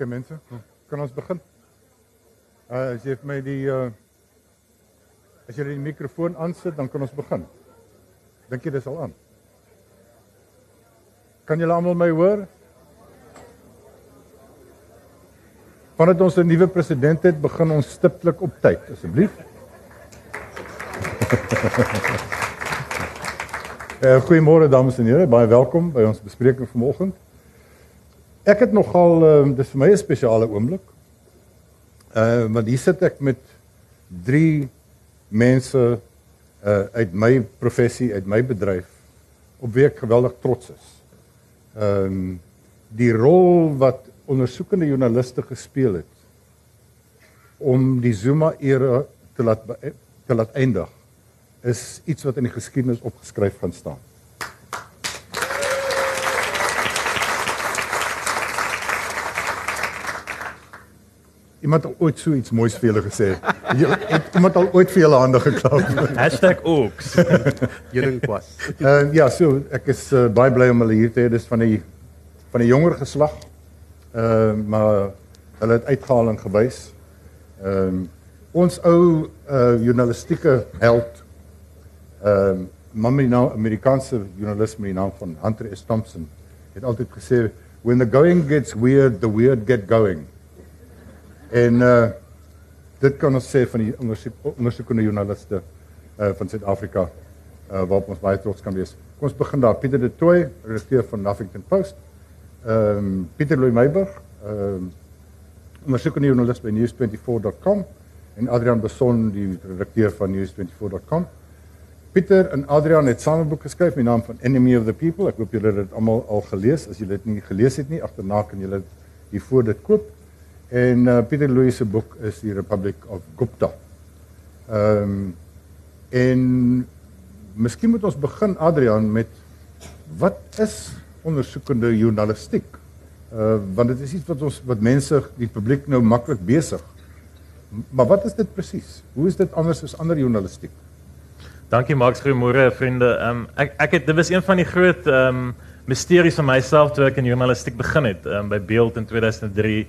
Okay mense, kan ons begin? Uh as jy vir my die uh as jy die mikrofoon aansit, dan kan ons begin. Dink jy dis al aan? Kan julle almal my hoor? Vandat ons 'n nuwe president het, begin ons stiptelik op tyd, asseblief. Eh uh, goeiemôre dames en here, baie welkom by ons bespreking vanoggend. Ek het nogal uh, dis vir my 'n spesiale oomblik. Uh want hier sit ek met drie mense uh uit my professie, uit my bedryf op wie ek geweldig trots is. Ehm um, die rol wat ondersoekende joernaliste gespeel het om die Zuma era te laat te laat eindig is iets wat in die geskiedenis opgeskryf gaan staan. Iemand het ooit so iets moois vir julle gesê. Iemand het al ooit vir julle hande geklap. #oaks. Julle kwas. Uh ja, so ek is uh, baie bly om hulle hier te hê. Dis van die van die jonger geslag. Uh maar hulle het uitgehaal en gewys. Ehm uh, ons ou uh journalistieke held ehm uh, mamma nou Amerikaanse joernalis met die naam van Hunter S Thompson het altyd gesê when the going gets weird the weird get going. En uh dit kan ons sê van die ondersoek ondersoekende joernaliste uh van Suid-Afrika uh waarop ons baie trots kan wees. Kom ons begin daar. Pieter de Tooy, redakteur van Huffington Post. Ehm um, Pieter Louw Meyburg, ehm um, ondersoekende joernalis by news24.com en Adrian Beson, die redakteur van news24.com. Pieter en Adrian het saam 'n boek geskryf met die naam van Enemy of the People. Ek hoop julle het dit almal al gelees. As julle dit nie gelees het nie, agterna kan julle hier voor dit koop. En uh, Pieter Louis se boek is die Republic of Gupta. Ehm um, en miskien moet ons begin Adrian met wat is ondersoekende journalistiek? Uh want dit is iets wat ons wat mense die publiek nou maklik besig. Maar wat is dit presies? Hoe is dit anders as ander journalistiek? Dankie Max, goeiemôre vriende. Ehm um, ek ek het dit was een van die groot ehm um, misteries van myself toe ek in journalistiek begin het um, by Beeld in 2003.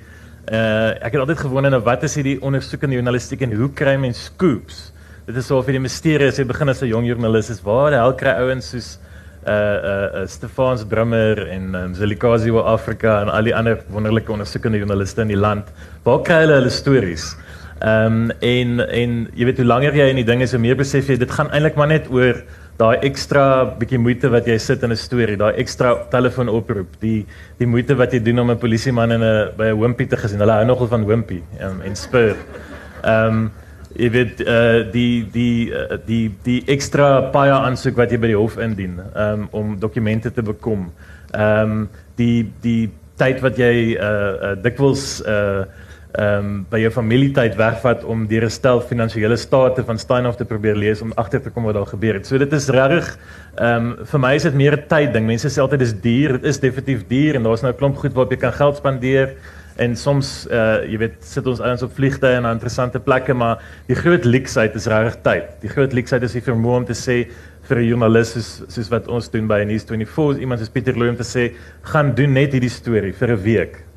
Uh ek het altyd gewonder nou wat is hierdie ondersoekende journalistiek en hoe kry mens scoops? Dit is so of hierdie misterie is. Ek begin as 'n jong joernalis is waar die hel kry ouens soos uh uh, uh Stefans Brummer en um, Zelikazi wa Afrika en al die ander wonderlike ondersoekende joernaliste in die land. Waar kry hulle hulle stories? Ehm um, en en jy weet hoe langer jy in die ding is, hoe meer besef jy dit gaan eintlik maar net oor daai ekstra bietjie moeite wat jy sit in 'n storie, daai ekstra telefoonoproep, die die moeite wat jy doen om 'n polisieman in 'n by 'n hompie te gesien. Hulle hou nogal van hompie um, en spur. Ehm um, jy weet uh, die die uh, die die ekstra paie aansoek wat jy by die hof indien um, om dokumente te bekom. Ehm um, die die tyd wat jy uh, uh, dikwels uh, ehm um, by jou familietyd wegvat om die restel finansiële state van Steinhoff te probeer lees om agter te kom wat daar gebeur het. So dit is regtig ehm um, vir my is dit meer 'n tyd ding. Mense sê altyd dis duur. Dit is definitief duur en daar's nou 'n klomp goed waarop jy kan geld spandeer en soms uh jy weet sit ons ouens op vliegtye en interessante plekke maar die groot leksheid is regtig tyd. Die groot leksheid is die vermoë om te sê vir 'n joernalis soos soos wat ons doen by News24 iemand soos Pieter Louw om te sê gaan doen net hierdie storie vir 'n week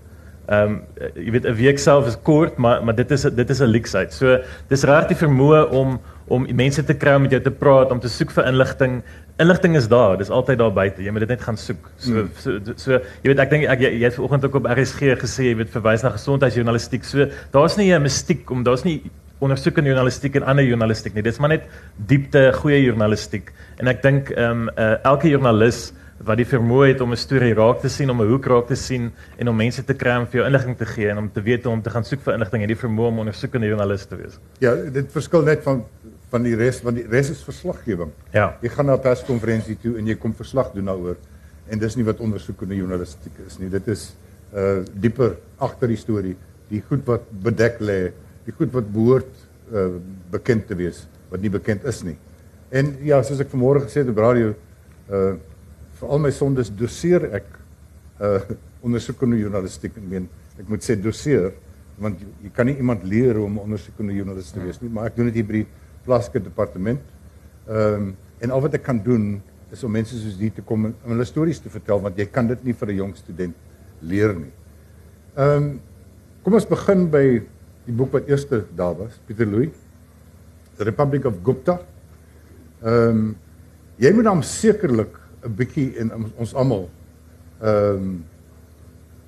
Ehm um, jy weet 'n week self is kort, maar maar dit is dit is 'n leksheid. So dis regtig die vermoë om om mense te kry om met jou te praat, om te soek vir inligting. Inligting is daar, dis altyd daar buite. Jy moet dit net gaan soek. So mm. so, so jy weet ek dink ek jy, jy het vanoggend ook op RSG gesê jy weet verwys na gesondheidsjournalistiek. So daar's nie 'n mistiek om daar's nie ondersoekende journalistiek en ander journalistiek nie. Dis maar net diepte goeie journalistiek. En ek dink ehm um, uh, elke joernalis wat die vermoë het om 'n storie raak te sien, om 'n hoek raak te sien en om mense te kry om vir jou inligting te gee en om te weet hoe om te gaan soek vir inligting en die vermoë om ondersoekende joernalis te wees. Ja, dit verskil net van van die res want die res is verslaggewing. Ja. Jy gaan na 'n perskonferensie toe en jy kom verslag doen daaroor en dis nie wat ondersoekende journalistiek is nie. Dit is uh dieper agter die storie, die goed wat bedek lê, die goed wat behoort uh bekend te wees wat nie bekend is nie. En ja, soos ek vanmôre gesê het op radio uh vir al my sondes doseer ek uh ondersoekende journalistiek en meen ek moet sê doseer want jy, jy kan nie iemand leer om ondersoekende joernalis te wees nie maar ek doen dit hier by die plaaslike departement. Ehm um, en al wat ek kan doen is om mense soos die te kom en hulle stories te vertel want jy kan dit nie vir 'n jong student leer nie. Ehm um, Kom ons begin by die boek wat eerste daar was, Pieter Louw. The Republic of Gupta. Ehm um, jy moet dan sekerlik 'n bietjie in ons almal ehm um,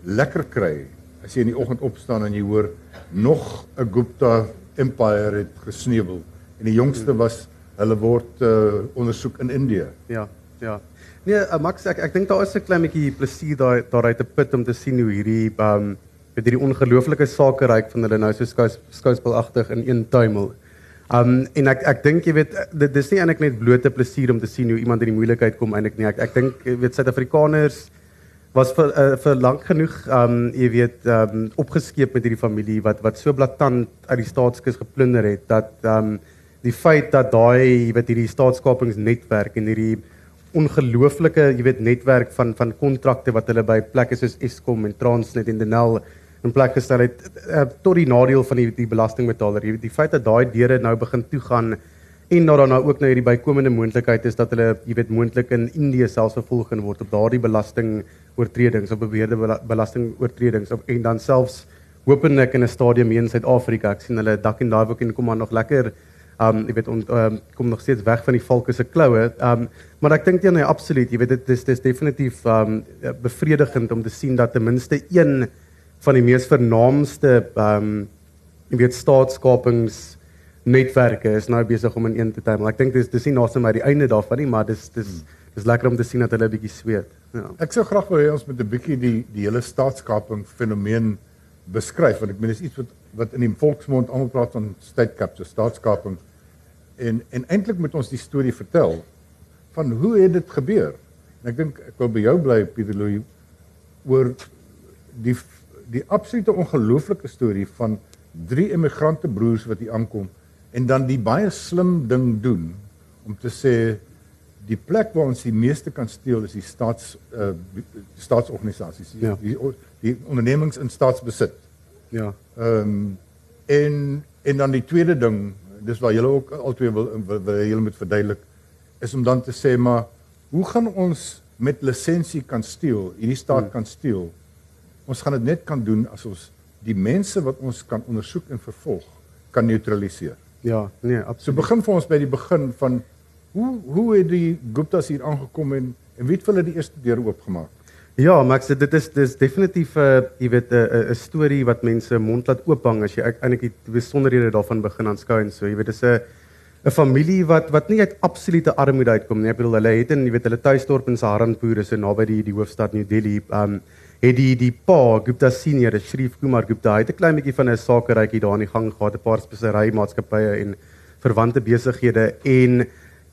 lekker kry as jy in die oggend opstaan en jy hoor nog 'n Gupta empire het gesneuwel en die jongste was hulle word uh, ondersoek in Indië. Ja, ja. Nee, uh, Max ek ek dink daar is 'n klein bietjie plesier daar daaruit te put om te sien hoe hierdie um met hierdie ongelooflike sake ryk van hulle nou so skouspelagtig in een tuimel. Um en ek ek dink jy weet dit dis nie eintlik net blote plesier om te sien hoe iemand in die moeilikheid kom eintlik nie. Ek ek dink jy weet Suid-Afrikaners was vir uh, vir lank genoeg um jy weet um opgeskeep met hierdie familie wat wat so blaatant uit die staatskus geplunder het dat um die feit dat daai jy weet hierdie staatskapingsnetwerk en hierdie ongelooflike jy weet netwerk van van kontrakte wat hulle by plekke soos Eskom en Transnet en Denel in plek gestel het uh, tot die nadeel van die die belastingbetaler weet die feit dat daai deure nou begin toegaan en dat daar nou ook nou hierdie bykomende moontlikheid is dat hulle jy weet moontlik in Indië selfs vervolg gaan word op daardie belasting oortredings of beweerde belasting oortredings of en dan selfs hopelik in 'n stadium in Suid-Afrika ek sien hulle dak en daai ook en kom maar nog lekker Um jy weet ons um, kom nog steeds weg van die valke se kloue. Um maar ek dink jy nee absoluut, jy weet dit is dis definitief um bevredigend om te sien dat ten minste een van die mees vernaamste um jy weet staatskapings netwerke is nou besig om in een te tuimel. Ek dink dis dis nie naaste my die einde daarvan nie, maar dis dis dis lekker om te sien dat hulle 'n bietjie sweet. Ja. Ek sou graag wou hê ons moet 'n bietjie die die hele staatskaping fenomeen beskryf want ek meen dis iets wat wat in die volksmond almal praat van state capture, staatskaping. En en eintlik moet ons die storie vertel van hoe het dit gebeur? En ek dink ek wil by jou bly Pieter Louw oor die die absolute ongelooflike storie van drie immigrante broers wat hier aankom en dan die baie slim ding doen om te sê die plek waar ons die meeste kan steel is die staats uh, staatsorganisasies ja. die die ondernemings in staatsbesit. Ja. Ehm um, en en dan die tweede ding, dis waar julle ook altyd wil wil julle moet verduidelik is om dan te sê maar hoe gaan ons met lisensie kan steel, hierdie staat hmm. kan steel? Ons gaan dit net kan doen as ons die mense wat ons kan ondersoek en vervolg kan neutraliseer. Ja, nee, absoluut. So begin vir ons by die begin van hoe hoe het die Guptas hier aangekom en en wie het hulle die eerste deur oopgemaak? Ja, maar ek sê dit is dis definitief 'n uh, jy weet 'n uh, 'n uh, storie wat mense mond laat oophang as jy eintlik die besonderhede daarvan begin aanskou en so. Jy weet dis 'n 'n familie wat wat nie uit absolute armoede uitkom nie. Ek bedoel hulle het in jy weet hulle tuisdorp in Saharanpur is so naby die die hoofstad New Delhi. Um het die die pa Gupta senior, Shrif Kumar Gupta, hy het 'n klein bietjie van 'n sakerytjie daar in die gang gehad, 'n paar spesery maatskappye en verwante besighede en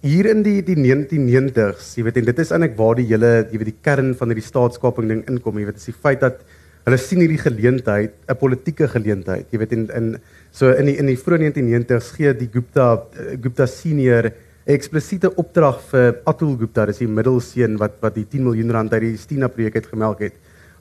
hier in die die 1990s, jy weet en dit is eintlik waar die hele jy weet die kern van hierdie staatskaping ding inkom, jy weet is die feit dat hulle sien hierdie geleentheid, 'n politieke geleentheid, jy weet in in so in die in die vroeë 1990s gee die Gupta Gupta senior eksplisiete opdrag vir Atul Gupta, dis die middelseun wat wat die 10 miljoen rand uit die Stina projek het gemelk het.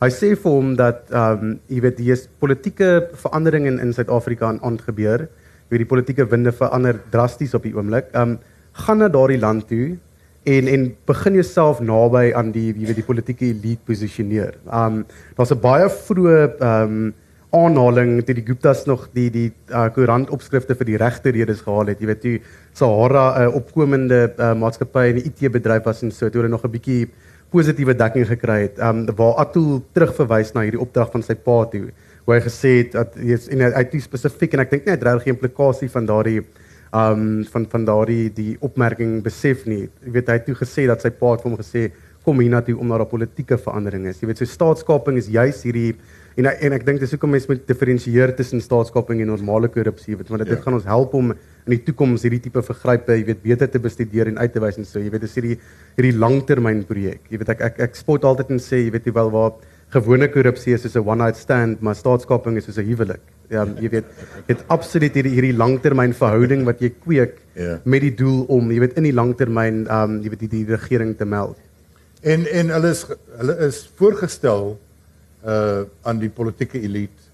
Hy sê vir hom dat ehm um, jy weet hier is politieke veranderinge in in Suid-Afrika aan aangebeur. Jy weet die politieke winde verander drasties op die oomblik. Ehm um, gaan na daardie land toe en en begin jouself naby aan die jy weet die politieke elite posisioneer. Um daar's 'n baie vroeë um aanhaling dat die Guptas nog die die uh, koerant opskrifte vir die regte redes gehaal het. Jy weet toe Sahara 'n uh, opkomende uh, maatskappy in die IT bedryf was en so toe hulle nog 'n bietjie positiewe dekking gekry het. Um waar Atul terugverwys na hierdie opdrag van sy pa toe. Hoe hy gesê het dat hy en hy het spesifiek en ek dink nie hy het regtig implikasie van daardie um van van daardie die opmerking besef nie. Jy weet hy het toe gesê dat sy pa het vir hom gesê kom hiernatoe om daar 'n politieke verandering is. Jy weet so staatskaping is juis hierdie en en ek dink dis hoekom mense moet diferensieer tussen staatskaping en normale korrupsie, weet want dit ja. gaan ons help om in die toekoms hierdie tipe vergrype, jy weet, beter te bestudeer en uit te wys en so. Jy weet dis hierdie hierdie langtermynprojek. Jy weet ek ek ek spot altyd en sê, jy weet jy wel waar gewone korrupsie is soos 'n one night stand, maar staatskaping is soos 'n huwelik. Ja, jy weet, het absoluut hierdie hierdie langtermyn verhouding wat jy kweek ja. met die doel om, jy weet, in die langtermyn, um jy weet die, die regering te meld. En en hulle is hulle is voorgestel uh aan die politieke elite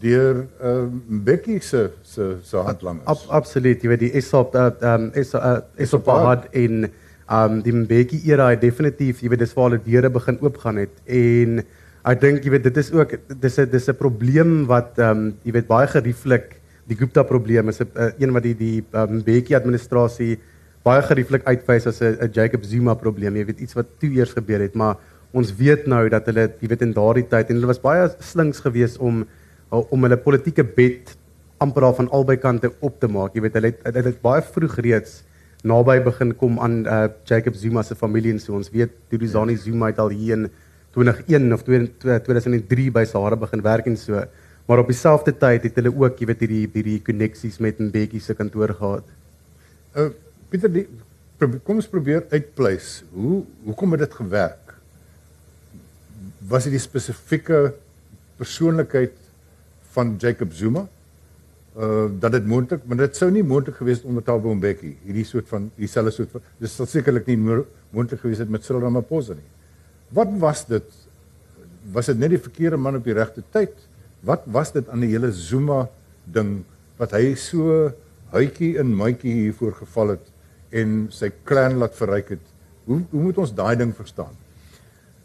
deur uh Becky se se se handlangers. Ab, absoluut, jy weet die Esop uh, um Esop uh, Esop had in um die Becky era definitief, jy weet dis waar hulle deure begin oopgaan het en Ek dink jy weet dit is ook dis 'n dis 'n probleem wat ehm um, jy weet baie gerieflik die Gupta probleem is 'n uh, een wat die die um, Mbeki administrasie baie gerieflik uitwys as 'n Jacob Zuma probleem. Jy weet iets wat toe eers gebeur het, maar ons weet nou dat hulle jy weet in daardie tyd en hulle was baie slinks geweest om om hulle politieke bed amper daar van albei kante op te maak. Jy weet hulle het, hulle het baie vroeg reeds naby begin kom aan uh, Jacob Zuma se familie en so. Ons weet Duduzani Zuma het al hier in 2001 of 2003 by Sahara begin werk en so. Maar op dieselfde tyd het hulle ook, jy weet, hierdie hierdie koneksies met Mbeki se kantoor gehad. Uh Pieter, die, kom ons probeer uitpleis. Hoe hoekom het dit gewerk? Was dit die spesifieke persoonlikheid van Jacob Zuma? Uh dat dit moontlik, maar dit sou nie moontlik gewees het onder Thabo Mbeki, hierdie soort van dieselfde soort van dis sal sekerlik nie moontlik gewees het met Cyril Ramaphosa nie. Wat was dit? Was dit net die verkeerde man op die regte tyd? Wat was dit aan die hele Zuma ding wat hy so huitjie in mandjie hier voor geval het en sy klan laat verryk het? Hoe hoe moet ons daai ding verstaan?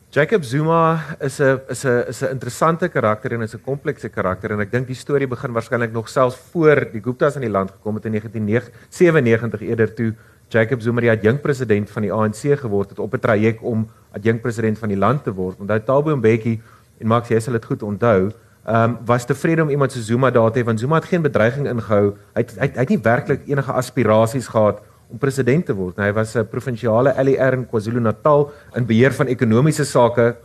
Jacob Zuma is 'n is 'n is 'n interessante karakter en is 'n komplekse karakter en ek dink die storie begin waarskynlik nog selfs voor die Guptas in die land gekom het in 1997 eerder toe Jacob Zuma die adjunk president van die ANC geword het op 'n traject om adjunk president van die land te word. Onthou Thabo Mbeki en Max jy sal dit goed onthou, ehm um, was tevrede om iemand so Zuma daar te hê want Zuma het geen bedreiging ingehou. Hy het, hy, hy het nie werklik enige aspirasies gehad om president te word. Hy was 'n provinsiale LER in KwaZulu-Natal in beheer van ekonomiese sake.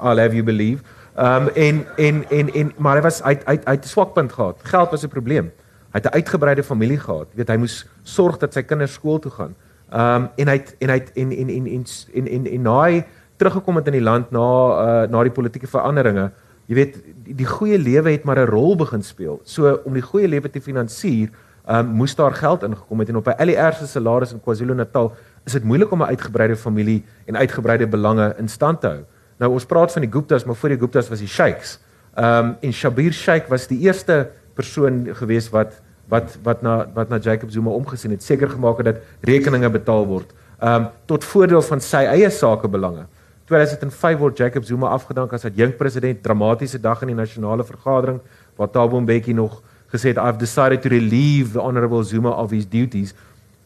I'll have you believe. Ehm um, en en en en maar hy was hy hy hy het 'n swakpunt gehad. Geld was 'n probleem. Hy het 'n uitgebreide familie gehad. Jy weet hy moes sorg dat sy kinders skool toe gaan. Ehm um, en hy het en hy het en en en en en en, en na hy teruggekom het in die land na uh, na die politieke veranderinge. Jy weet die, die goeie lewe het maar 'n rol begin speel. So om die goeie lewe te finansier, um, moes daar geld ingekom het en op 'n LER se salaris in KwaZulu-Natal is dit moeilik om 'n uitgebreide familie en uitgebreide belange in stand te hou. Nou ons praat van die Guptas, maar voor die Guptas was die Sheikhs. Ehm um, en Shabir Sheikh was die eerste persoon gewees wat wat wat na wat na Jacob Zuma omgesien het, seker gemaak het dat rekeninge betaal word. Um tot voordeel van sy eie sakebelange. 2005 word Jacob Zuma afgedank as adjunk president, dramatiese dag in die nasionale vergadering waar Thabo Mbeki nog gesê het I've decided to relieve the honorable Zuma of his duties.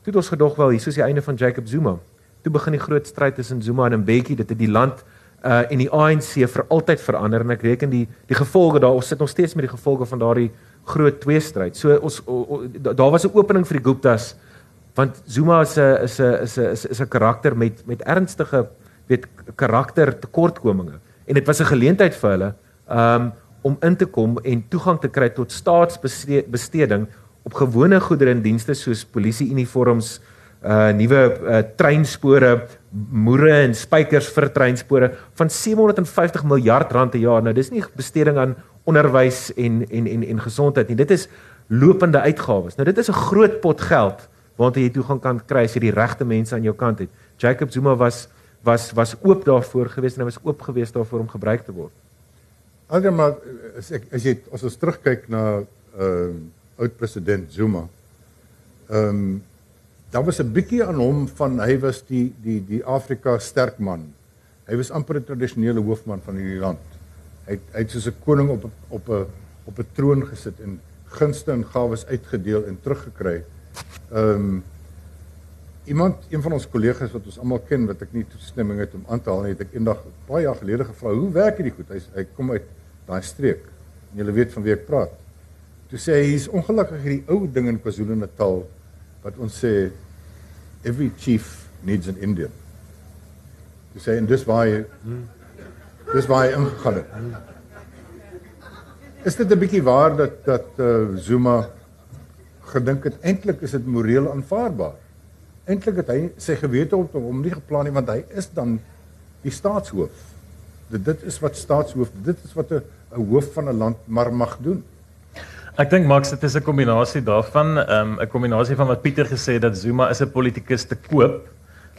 Toe het ons gedog wel hier is die einde van Jacob Zuma. Toe begin die groot stryd tussen Zuma en Mbeki, dit het die land uh en die ANC vir altyd verander en ek reken die die gevolge daar ons sit nog steeds met die gevolge van daardie groot tweestryd. So ons o, o, daar was 'n opening vir die Guptas want Zuma is 'n is 'n is 'n is 'n karakter met met ernstige weet karakter tekortkominge en dit was 'n geleentheid vir hulle um om in te kom en toegang te kry tot staatsbesteding op gewone goedere en dienste soos polisie uniforms, uh nuwe uh, treinspore, moere en spykers vir treinspore van 750 miljard rand per jaar. Nou dis nie besteding aan onderwys en en en en gesondheid nie. Dit is lopende uitgawes. Nou dit is 'n groot pot geld waartoe jy toe gaan kan kry as jy die regte mense aan jou kant het. Jacob Zuma was was was oop daarvoor gewees en hy was oop gewees daarvoor om gebruik te word. Alhoewel maar as ek as jy as ons terugkyk na ehm uh, oud president Zuma. Ehm um, daar was 'n bietjie aan hom van hy was die die die Afrika sterk man. Hy was amper 'n tradisionele hoofman van hierdie land. Hy het, hy het soos 'n koning op op 'n op 'n troon gesit en gunste en gawes uitgedeel en teruggekry. Ehm um, iemand een van ons kollegas wat ons almal ken wat ek nie toestemming het om aan te haal nie, het ek eendag baie jaar gelede gevra, "Hoe werk hierdie goed?" Hy hy kom uit daai streek. Jy weet van wie ek praat. Toe sê hy, "Hier's ongelukkig hierdie ou ding in KwaZulu-Natal wat ons sê every chief needs an Indian." Toe sê en dis waar hy hmm. Dis waar hy ingegaan het. Is dit 'n bietjie waar dat dat uh, Zuma gedink het eintlik is dit moreel aanvaarbaar? Eintlik het hy sy gewete op hom nie geplan nie want hy is dan die staatshoof. Dit dit is wat staatshoof, dit is wat 'n hoof van 'n land maar mag doen. Ek dink Max dit is 'n kombinasie daarvan, ehm, 'n um, kombinasie van wat Pieter gesê het dat Zuma is 'n politikus te koop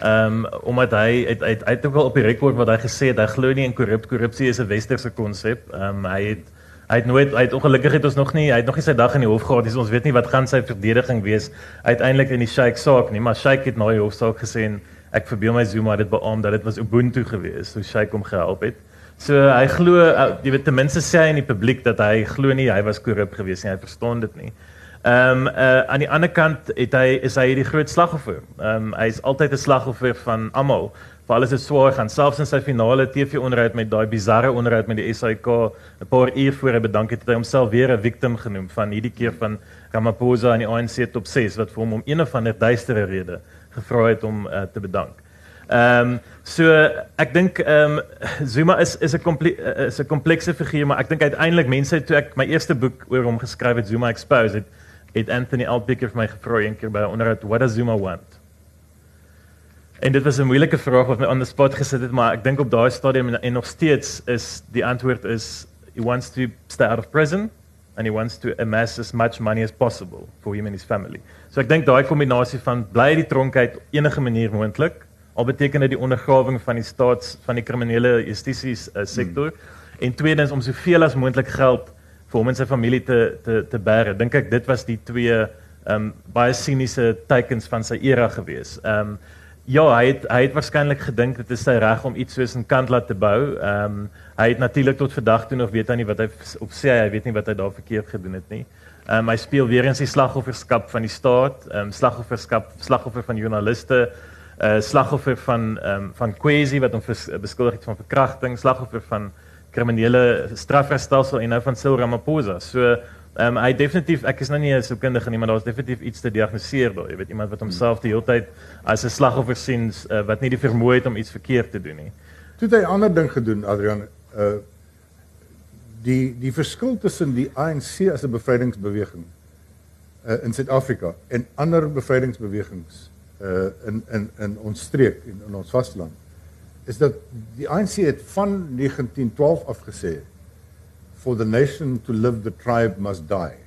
Ehm um, omdat hy uit uit uit ook al op die rekord wat hy gesê het hy glo nie in korrup korrupsie is 'n westerse konsep. Ehm um, hy het hy het nooit hy het ongelukkig het ons nog nie hy het nog nie sy dag in die hof gehad. Ons weet nie wat gaan sy verdediging wees uiteindelik in die Sheikh saak nie, maar Sheikh het nou die hofsaak gesê en ek verbeel my Zuma dit beamoen dat dit was Ubuntu geweest, so Sheikh hom gehelp het. So hy glo uh, jy weet ten minste sê hy in die publiek dat hy glo nie hy was korrup geweest nie. Hy verstaan dit nie. Ehm um, uh, aan die ander kant het hy is hy die groot slagoffer. Ehm um, hy is altyd 'n slagoffer van almal. Vir alles is swaar gaan selfs in sy finale TV-onderhoud met daai bizarre onderhoud met die SAK 'n paar uur voor hy bedank het, het hy homself weer 'n victim genoem van hierdie keer van Ramaphosa en die ANC top 6 wat vir hom om een of ander duistere rede gevra het om uh, te bedank. Ehm um, so ek dink ehm um, Zuma is is 'n is 'n komplekse figuur, maar ek dink uiteindelik mense toe ek my eerste boek oor hom geskryf het Zuma Exposed het het Anthony Alpiker vir my gevra een keer by 'n onderhoud what does Zuma want? En dit was 'n moeilike vraag wat my on the spot gesit het, maar ek dink op daai stadium en, en nog steeds is die antwoord is he wants to stay out of prison and he wants to amass as much money as possible for him and his family. So ek dink daai kombinasie van bly die tronk uit enige manier moontlik, al beteken dit die ondergrawing van die staats van die kriminele justisie uh, sektor hmm. en tweedens om soveel as moontlik geld vir hom en sy familie te te te bære. Dink ek dit was die twee ehm um, baie siniese tekens van sy era gewees. Ehm um, ja, hy het hy het waarskynlik gedink dit is sy reg om iets soos 'n kantlat te bou. Ehm um, hy het natuurlik tot vandag toe nog weet hy nie wat hy op sê hy weet nie wat hy daar verkeerd gedoen het nie. Ehm um, hy speel weer eens die slagofferskap van die staat, ehm um, slagofferskap, slagoffer van joernaliste, uh, slagoffer van ehm um, van Kwesi wat hom beskuldig het van verkrachting, slagoffer van kriminele strafregstelsel en nou van Cyril Ramaphosa. So ehm um, hy definitief ek is nou nie 'n sielkundige nie, maar daar's definitief iets te diagnoseer daar. Jy weet iemand wat homself die hele tyd as 'n slagoffer sien uh, wat nie die vermoë het om iets verkeerd te doen nie. Toe het hy 'n ander ding gedoen, Adrian. Uh die die verskil tussen die ANC as 'n bevrydingsbeweging uh in Suid-Afrika en ander bevrydingsbewegings uh in in in ons streek en in ons vasteland is dat die ANC het van 1912 af gesê for the nation to live the tribe must die.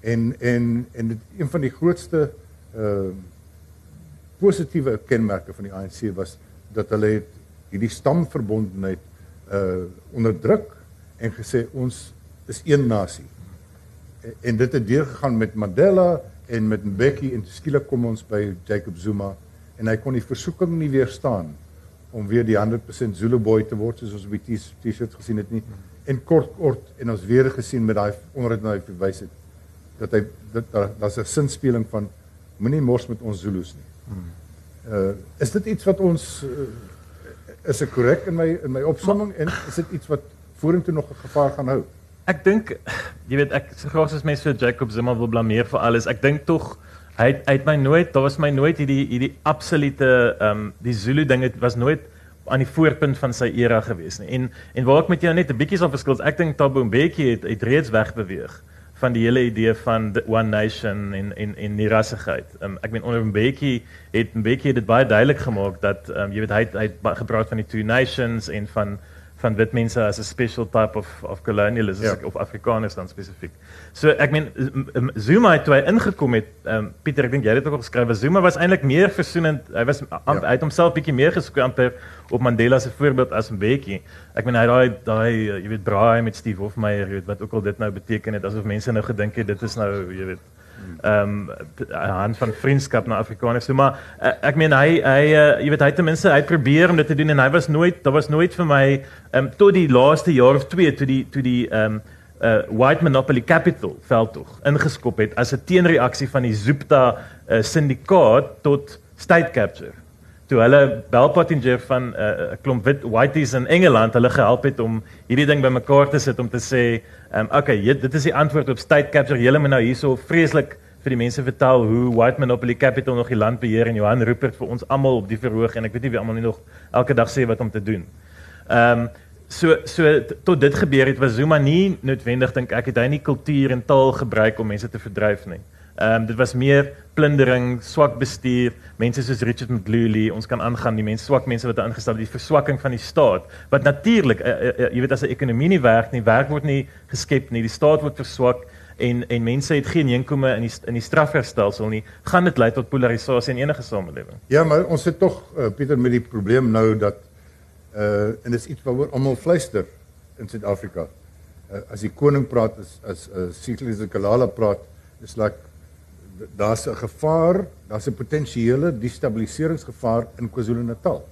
En en en dit een van die grootste uh positiewe kenmerke van die ANC was dat hulle hierdie stamverbondenheid uh onderdruk en gesê ons is een nasie. En, en dit het deurgegaan met Mandela en met Mbeki en skielik kom ons by Jacob Zuma en hy kon die versoeking nie weerstaan om weer die 100% Zulu boy te word soos ons op die T-shirts gesien het nie en kort kort en ons weer gesien met daai onderhoud wat hy verwys het dat hy dit daar's 'n sinspeling van moenie mors met ons Zulus nie. Uh is dit iets wat ons uh, is ek korrek in my in my opsomming en is dit iets wat vorentoe nog 'n gevaar gaan hou? Ek dink jy weet ek so graag as mense vir Jacob Zuma wil blameer vir alles. Ek dink tog hy het, hy het my nooit daar was my nooit hierdie hierdie absolute ehm um, die Zulu ding het was nooit aan die voorpunt van sy era gewees nie. En en waar ek met jou net 'n bietjie sal verskil, ek dink Thabo Mbeki het het reeds wegbeweeg van die hele idee van one nation en en en die rassigheid. Um, ek meen onder Mbeki het Mbeki het dit baie duidelik gemaak dat um, jy weet hy hy het gepraat van die two nations en van van wit mense as 'n special type of of colonialism ja. of Afrikaners dan spesifiek. So ek meen Zuma het toe hy ingekom het, um, Pieter ek dink jy het dit ook geskryf, Zuma was eintlik meer versoenend. Hy was ja. hy het homself bietjie meer geskramper op Mandela se voorbeeld as Mbeki. Ek meen hy daai daai jy weet braai met Steve Hofmeyer, jy weet wat ook al dit nou beteken het asof mense nou gedink het dit is nou jy weet ehm um, hand van vriendskap na Afrikaners. So maar uh, ek meen hy hy uh, jy weet hy ten minste hy probeer om dit te doen en hy was nooit daar was nooit vir my ehm um, tot die laaste jaar of twee toe die toe die ehm um, uh White Monopoly Capital veldtog ingeskop het as 'n teenreaksie van die Zupta uh, syndikaat tot state capture. Toe hulle Belpottinger van 'n uh, klomp wit whiteys in Engeland hulle gehelp het om hierdie ding bymekaar te sit om te sê um, okay, jy, dit is die antwoord op state capture. Julle moet nou hierso vreeslik vir die mense vertel hoe White Monopoly Capital nog die land beheer en Johan Rupert vir ons almal op die verhoog en ek weet nie wie almal nie nog elke dag sê wat om te doen. Ehm um, so so tot dit gebeur het was Zuma nie noodwendig dink ek het hy nie kultuur en taal gebruik om mense te verdryf nie. Ehm um, dit was meer plundering, swak bestuur, mense soos Richard Mcglooly, ons kan aangaan die mense swak mense wat daar ingestel het, die verswakking van die staat. Wat natuurlik, uh, uh, uh, jy weet as 'n ekonomie nie werk nie, werk word nie geskep nie, die staat word verswak en en mense het geen inkome in die in die strafregstelsel nie, gaan dit lei tot polarisasie in enige samelewing. Ja, maar ons het tog uh, Pieter met die probleem nou dat uh en dit is iets waaroor almal fluister in Suid-Afrika. Uh, as die koning praat as as uh, Siklise Kalala praat, is like daar's 'n gevaar, daar's 'n potensiële destabiliseringsgevaar in KwaZulu-Natal.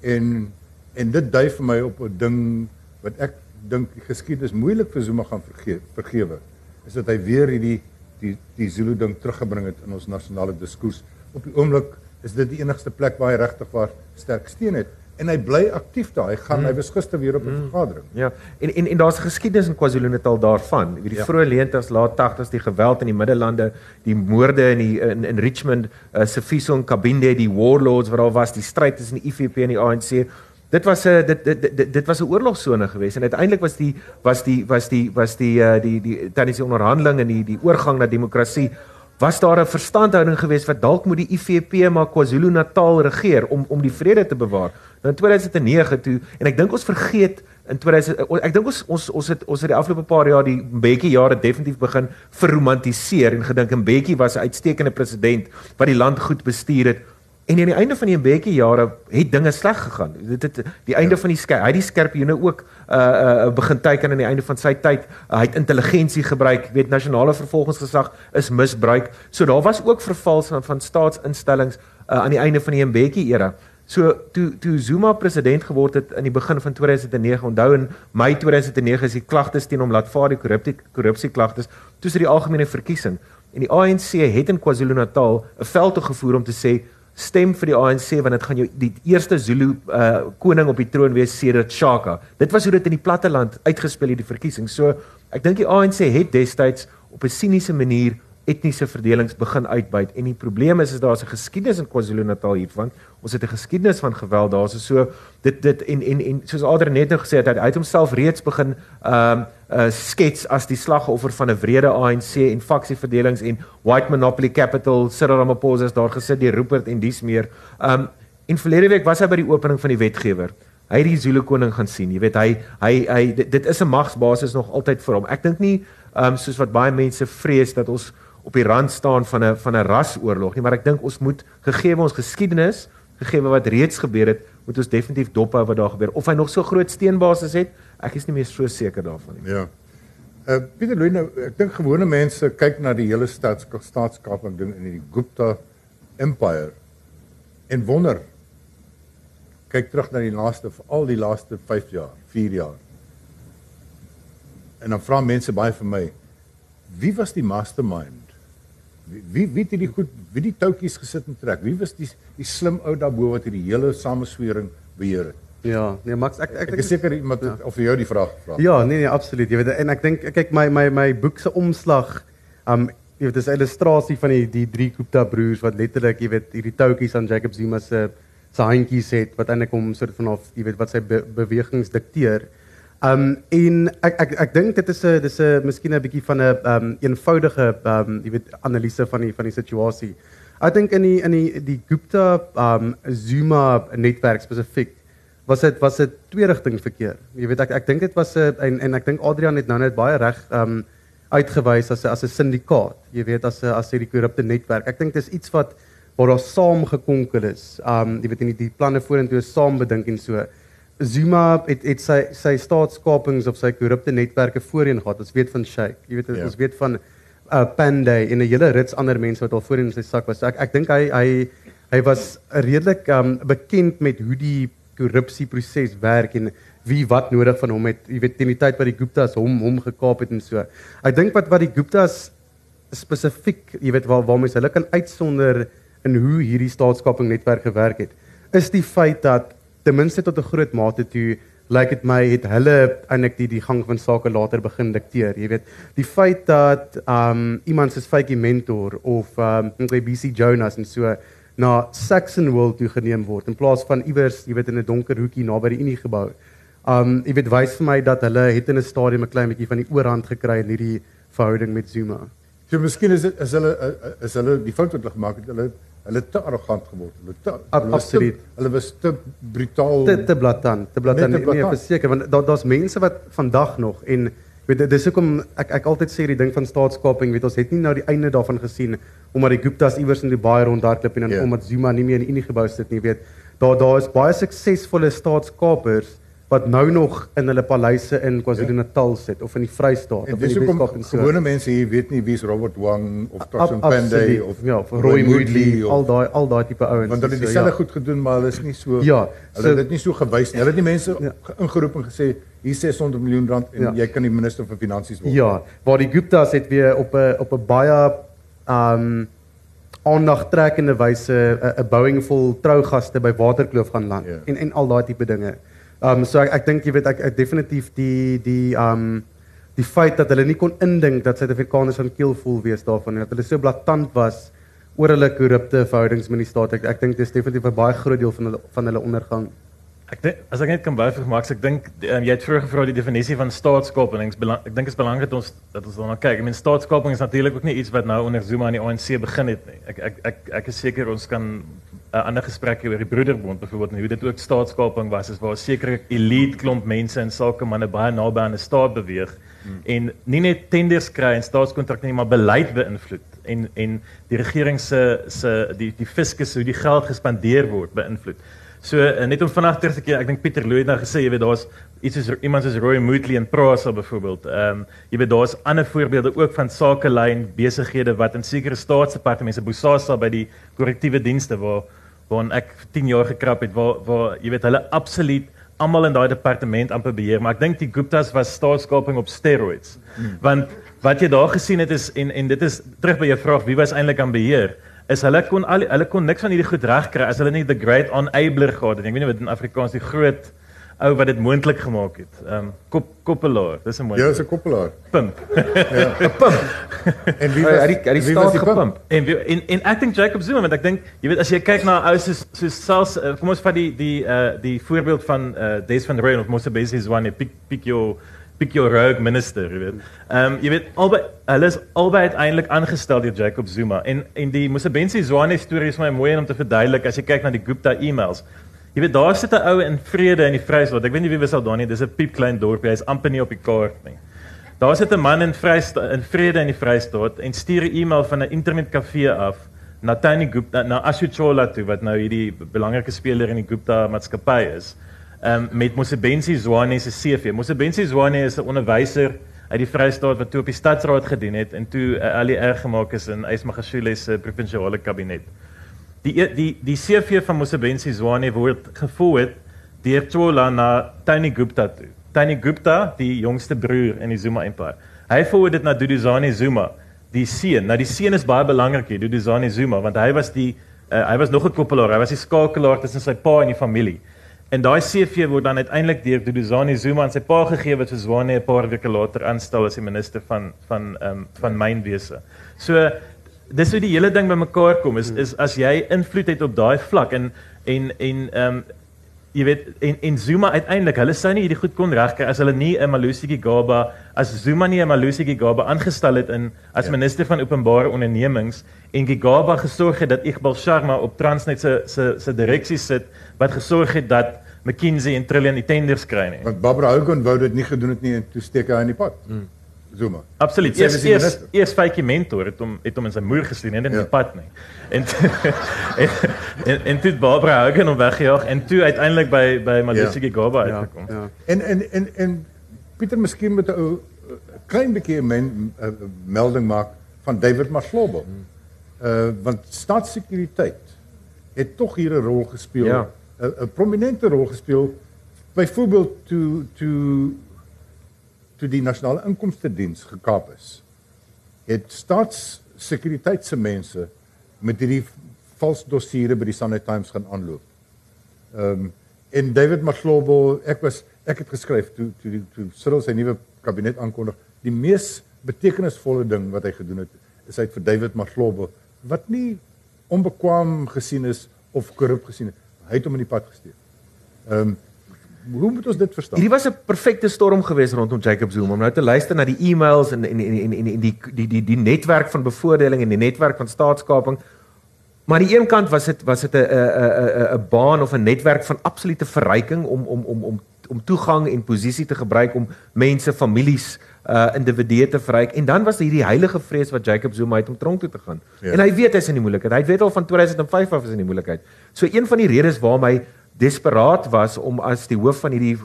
En En dit dui vir my op 'n ding wat ek dink die geskiedenis moeilik vir Zuma gaan vergewe, vergewe. Is dat hy weer hierdie die die Zulu ding teruggebring het in ons nasionale diskurs. Op die oomblik is dit die enigste plek waar hy regtig waar sterk steun het en hy bly aktief daar. Hy gaan mm. hy was gister weer op 'n mm. vergadering. Ja. En en en daar's geskiedenis in KwaZulu-Natal daarvan. Wie die ja. vroeë 90's, laat 80's die geweld in die Middellande, die moorde in die in, in Richmond, uh, Sifiso en Kabinde, die warlords wat daar was, die stryd tussen die IFP en die ANC. Dit was 'n dit dit dit, dit was 'n oorlogsone geweest en uiteindelik was die was die was die was die uh, die die tydens die onderhandeling en die die oorgang na demokrasie was daar 'n verstandhouding geweest wat dalk moet die IFP maar KwaZulu-Natal regeer om om die vrede te bewaar. Nou in 2009 toe en ek dink ons vergeet in 2000 ek dink ons ons ons het ons het die afgelope paar jaar die Mbeki jare definitief begin verromantiseer en gedink Mbeki was 'n uitstekende president wat die land goed bestuur het. En aan die einde van die Mbeki jare het dinge sleg gegaan. Dit het die einde ja. van die skerp, hy het die skerpioene ook uh uh begin teiken aan die einde van sy tyd. Uh, hy het intelligensie gebruik, weet nasionale vervolgingsgesag is misbruik. So daar was ook vervals van, van staatsinstellings uh aan die einde van die Mbeki era. So toe toe Zuma president geword het in die begin van 2009, onthou in Mei 2009 is die klagtes teen hom laat vaar die korrupsie korrupsie klagtes, toe is die algemene verkiesing en die ANC het in KwaZulu-Natal 'n veld toe gevoer om te sê stem vir die ANC want dit gaan jou die eerste Zulu uh koning op die troon wees sedert Shaka. Dit was hoe dit in die platteland uitgespeel het die verkiesing. So ek dink die ANC het destyds op 'n siniese manier etniese verdelings begin uitbuit en die probleem is is daar's 'n geskiedenis in KwaZulu-Natal hiervan. Ons het 'n geskiedenis van geweld daar. So dit dit en en en soos Adrian net nou gesê het, hy het homself reeds begin ehm um, uh, skets as die slagoffer van 'n wrede ANC en faksieverdelings en white monopoly capital. Cyril Ramaphosa is daar gesit, die Rupert en dies meer. Ehm um, en verlede week was hy by die opening van die wetgewer. Hy het die Zulu koning gaan sien. Jy weet hy hy hy dit, dit is 'n magsbasis nog altyd vir hom. Ek dink nie ehm um, soos wat baie mense vrees dat ons op die rand staan van 'n van 'n rasoorlog nie, maar ek dink ons moet gegee ons geskiedenis, gegee wat reeds gebeur het, moet ons definitief dop hou wat daar gebeur. Of hy nog so groot steenbasis het, ek is nie meer so seker daarvan nie. Ja. Uh Pieter Louw, nou, ek dink gewone mense kyk na die hele staats staatskaping ding in die Gupta Empire en wonder kyk terug na die laaste al die laaste 5 jaar, 4 jaar. En dan vra mense baie vir my, wie was die mastermind Wie wie het die goed wie die toutjies gesit en trek? Wie was die die slim ou daarbo wat hierdie hele sameswering beheer het? Ja, nee Max, ek ek, ek is seker iemand ja. of vir jou die vraag vra. Ja, nee nee, absoluut. Jy weet en ek dink kyk my my my boek se omslag, um jy weet dis 'n illustrasie van die die drie Gupta broers wat letterlik, jy weet, hierdie toutjies aan Jacob Zuma se se handjies het wat eintlik hom soort van of jy weet wat sy be, bewegings dikteer. Um en ek ek ek dink dit is 'n dis 'n miskien 'n bietjie van 'n um eenvoudige um jy weet analise van die van die situasie. Ek dink in die in die die Gupta um Zuma netwerk spesifiek was dit was 'n twee rigting verkeer. Jy weet ek ek dink dit was 'n en en ek dink Adrian het nou net baie reg um uitgewys as 'n as 'n syndikaat. Jy weet as 'n as hierdie korrupte netwerk. Ek dink dis iets wat waar daar saam gekonkel is. Um jy weet in die, die planne vorentoe saam bedink en so. Zuma het het sy sy staatskapings of sy korrupte netwerke voorheen gehad. Ons weet van Sheikh. Jy weet ja. ons weet van uh Panday en 'n hele rits ander mense wat al voorheen in sy sak was. So ek ek dink hy hy hy was redelik um bekend met hoe die korrupsieproses werk en wie wat nodig van hom het. Jy weet teen die tyd wat die Guptas hom hom gekaap het en so. Ek dink wat wat die Guptas spesifiek, jy weet waar waar mense hulle kan uitsonder in hoe hierdie staatskaping netwerk gewerk het, is die feit dat ten minste tot 'n groot mate toe lyk dit my het hulle eintlik die die gang van sake later begin dikteer. Jy weet, die feit dat um iemand soos Faitjie Mentor of um BC Jonas en so na Saxon World toe geneem word in plaas van iewers, jy weet in 'n donker hoekie naby die Unie gebou. Um jy weet wys vir my dat hulle het in 'n stadium 'n klein bietjie van die oorhand gekry in hierdie verhouding met Zuma. So miskien is dit is hulle is hulle die fout wat hulle gemaak het, hulle Hulle het te arrogant geword. Hulle te absoluut. Hulle was te brutaal. Te te blaatant, te blaatant. Nee, nee verseker want daar daar's mense wat vandag nog en weet dis hoekom ek ek altyd sê die ding van staatskaping, weet ons het nie nou die einde daarvan gesien omdat die Guptas iewers in die baie rondhardloop en dan yeah. Ja. omdat Zuma nie meer in die Unie gebou sit nie, weet. Daar daar is baie suksesvolle staatskapers wat nou nog in hulle paleise in KwaZulu-Natal sit of in die Vrystaat of in die Weskaap en so. gewone mense hier weet nie wie's Robert Wang of Thaksin Pandey absoluut. of ja, of Roy Moodley, al daai al daai tipe ouens. want hulle het So, dieselfde ja. goed gedoen maar hulle is nie so Ja, hulle so- het dit nie so gewys nie. Hulle het nie mense Ja. ge- ingeroep en gesê hier 600 miljoen rand en Ja. jy kan die minister van finansies word. Ja, waar die Guptas het weer op 'n op 'n baie um aandagtrekkende wyse 'n 'n bouing vol trougaste by Waterkloof gaan land Ja. en en al daai tipe dinge. Um so ek ek dink jy weet ek, ek definitief die die um die feit dat hulle nie kon indink dat Suid-Afrikaners aan keelvol wees daarvan en dat hulle so blaatant was oor hulle korrupte verhoudings met die staat. Ek ek dink dis definitief 'n baie groot deel van hulle van hulle ondergang. Ek dink as ek net kan byvoeg Max, ek dink um, jy het vroeër gevra die definisie van staatskaping. Ek dink dit is belangrik dat ons dat ons daarna kyk. Ek meen staatskaping is natuurlik ook nie iets wat nou onder Zuma en die ANC begin het nie. Ek ek ek ek is seker ons kan 'n uh, ander gesprek hê oor die broederbond byvoorbeeld en hoe dit ook staatskaping was is waar sekere elite klomp mense en sakemanne baie naby aan 'n staat beweeg hmm. en nie net tenders kry en staatskontrakte nie, maar beleid beïnvloed en en die regering se se die die fiskus hoe die geld gespandeer word beïnvloed. So uh, net om vanaand terug te keer, ek dink Pieter Louw het nou gesê, jy weet daar's iets soos iemand soos Roy Moodley en Prasa byvoorbeeld. Ehm um, jy weet daar's ander voorbeelde ook van sakelyn besighede wat in sekere staatsdepartemente, Bosasa by die korrektiewe dienste waar waar ek vir 10 jaar gekrap het waar waar jy weet hulle absoluut almal in daai departement amper beheer, maar ek dink die Guptas was staatskaping op steroids. Hmm. Want wat jy daar gesien het is en en dit is terug by jou vraag wie was eintlik aan beheer? is hulle kon al hulle kon niks van hierdie goed regkry as hulle nie the great enabler gehad het. Ek weet nie wat in Afrikaans die groot ou wat dit moontlik gemaak het. Ehm um, kop koppelaar. Dis 'n mooi. Ja, is 'n koppelaar. pimp. En wie Hy was het die hy het die wie was staat pimp? gepump. En wie- en en ek dink Jacob Zuma want ek dink jy weet as jy kyk na ou soos soos selfs uh, kom ons vat die die uh die voorbeeld van uh Des van Rooyen of Mosebesi Zwane pick pick your pick your rogue minister, jy weet. Ehm um, jy weet albei hulle is albei uiteindelik aangestel deur Jacob Zuma en en die Mosebesi Zwane storie is my mooi om te verduidelik as jy kyk na die Gupta e-mails. Jy weet daar sit 'n ou in vrede in die Vrystaat. Ek weet nie wie was al daar nie. Dis 'n piepklein dorpie. Hy's amper nie op die kaart nie. Daar sit 'n man in Vrystaat in vrede in die Vrystaat en stuur 'n e-mail van 'n internetkafee af na Tony Gupta na Ashuchola toe wat nou hierdie belangrike speler in die Gupta maatskappy is. Ehm um, met Mosebenzi Zwane se CV. Mosebenzi Zwane is 'n onderwyser uit die Vrystaat wat toe op die stadsraad gedien het en toe uh, al die erg gemaak is in Ysmagashule se provinsiale kabinet. Die e- die die CV van Mosebenzi Zwane word gevoer deur Chola na Tony Gupta toe. Tony Gupta, die jongste broer in die Zuma Empire. Hy voer dit na Duduzane Zuma, die seun. Nou die seun is baie belangrik hier, Duduzane Zuma, want hy was die uh, hy was nog 'n koppelaar. Hy was die skakelaar tussen sy pa en die familie. En daai CV word dan uiteindelik deur Duduzane Zuma aan sy pa gegee wat vir Zwane 'n paar weke later aanstel as die minister van van ehm um, van mynwese. So dis hoe die hele ding bymekaar kom is is as jy invloed het op daai vlak en en en ehm um, jy weet en en Zuma uiteindelik hulle sou nie hierdie goed kon regkry as hulle nie 'n Malusi Gigaba as Zuma nie 'n Malusi Gigaba aangestel het in as ja. minister van openbare ondernemings en Gigaba gesorg het dat Iqbal Sharma op Transnet se se se direksie sit wat gesorg het dat McKinsey en Trillion die tenders kry nie. Want Barbara Hogan wou dit nie gedoen het nie en toe steek hy in die pad. Hmm. Zuma. Absoluut. Eers eers eers fytjie mentor het hom het hom in sy moer gesien en in Ja. die pad nie. En en, en en toe Barbara Hogan hom weggejaag en toe uiteindelik by by Malusi Ja. Gigaba Ja, uitgekom. ja. En en en en Pieter miskien met 'n ou klein bietjie 'n men, uh, melding maak van David Maslobo. Uh want staatssekuriteit het tog hier 'n rol gespeel. Ja. 'n 'n prominente rol gespeel. Byvoorbeeld toe toe toe die nasionale inkomste diens gekaap is. Het staatssekuriteitse mense met hierdie vals dossiere by die Sunday Times gaan aanloop. Ehm um, en David Maslobo, ek was ek het geskryf toe toe die toe Cyril sy nuwe kabinet aankondig, die mees betekenisvolle ding wat hy gedoen het, is hy het vir David Maslobo wat nie onbekwaam gesien is of korrup gesien het. Hy het hom in die pad gesteek. Ehm um, hoe moet ons dit verstaan? Hierdie was 'n perfekte storm geweest rondom Jacob Zuma om nou te luister na die e-mails en en en en en, die, die die die netwerk van bevoordeling en die netwerk van staatskaping. Maar aan die een kant was dit was dit 'n 'n 'n 'n baan of 'n netwerk van absolute verryking om om om om om toegang en posisie te gebruik om mense, families, uh individue te verryk. En dan was hierdie heilige vrees wat Jacob Zuma het om tronk toe te gaan. Ja. En hy weet hy's in die moeilikheid. Hy weet al van 2005 af is in die moeilikheid. So een van die redes waarom hy desperaat was om as die hoof van hierdie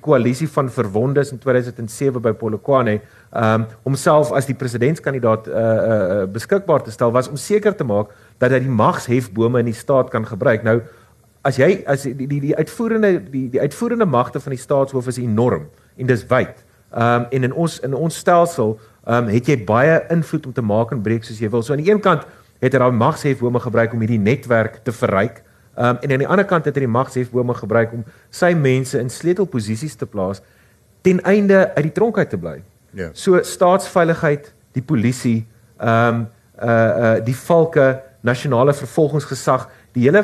koalisie van verwondes in 2007 by Polokwane um homself as die presidentskandidaat uh, uh beskikbaar te stel was om seker te maak dat hy die magshefbome in die staat kan gebruik. Nou as jy as die die die uitvoerende die die uitvoerende magte van die staatshoof is enorm en dis wyd. Um en in ons in ons stelsel um het jy baie invloed om te maak en breek soos jy wil. So aan die een kant het hy daai magshefbome gebruik om hierdie netwerk te verryk. Um en aan die ander kant het hy die magshefbome gebruik om sy mense in sleutelposisies te plaas ten einde uit die tronk uit te bly. Ja. So staatsveiligheid, die polisie, ehm um, uh uh die valke, nasionale vervolgingsgesag, die hele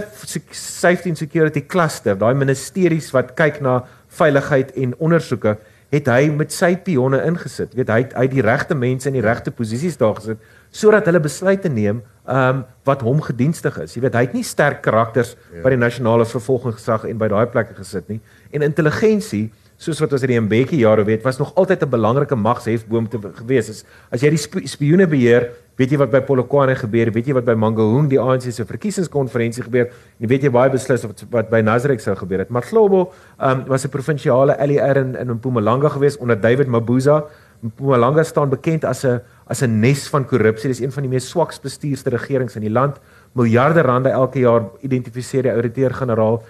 safety and security cluster, daai ministeries wat kyk na veiligheid en ondersoeke, het hy met sy pionne ingesit. Weet hy hy die regte mense in die regte posisies daar gesit sodat hulle besluite neem ehm um, wat hom gedienstig is. Jy weet, hy het nie sterk karakters ja. by die nasionale vervolgingsgesag en by daai plekke gesit nie. En intelligensie soos wat ons uit die Mbeki jare weet, was nog altyd 'n belangrike magshefboom te gewees. As, as jy die sp spioene beheer, weet jy wat by Polokwane gebeur, weet jy wat by Mangaung die ANC se verkiesingskonferensie gebeur, en weet jy baie beslis wat, wat by Nasrek sou gebeur het. Maar Globo um, was 'n provinsiale LER in in Mpumalanga gewees onder David Mabuza. Mpumalanga staan bekend as 'n as 'n nes van korrupsie. Dis een van die mees swaks bestuurde regerings in die land. Miljarde rande elke jaar identifiseer die ouditeur-generaal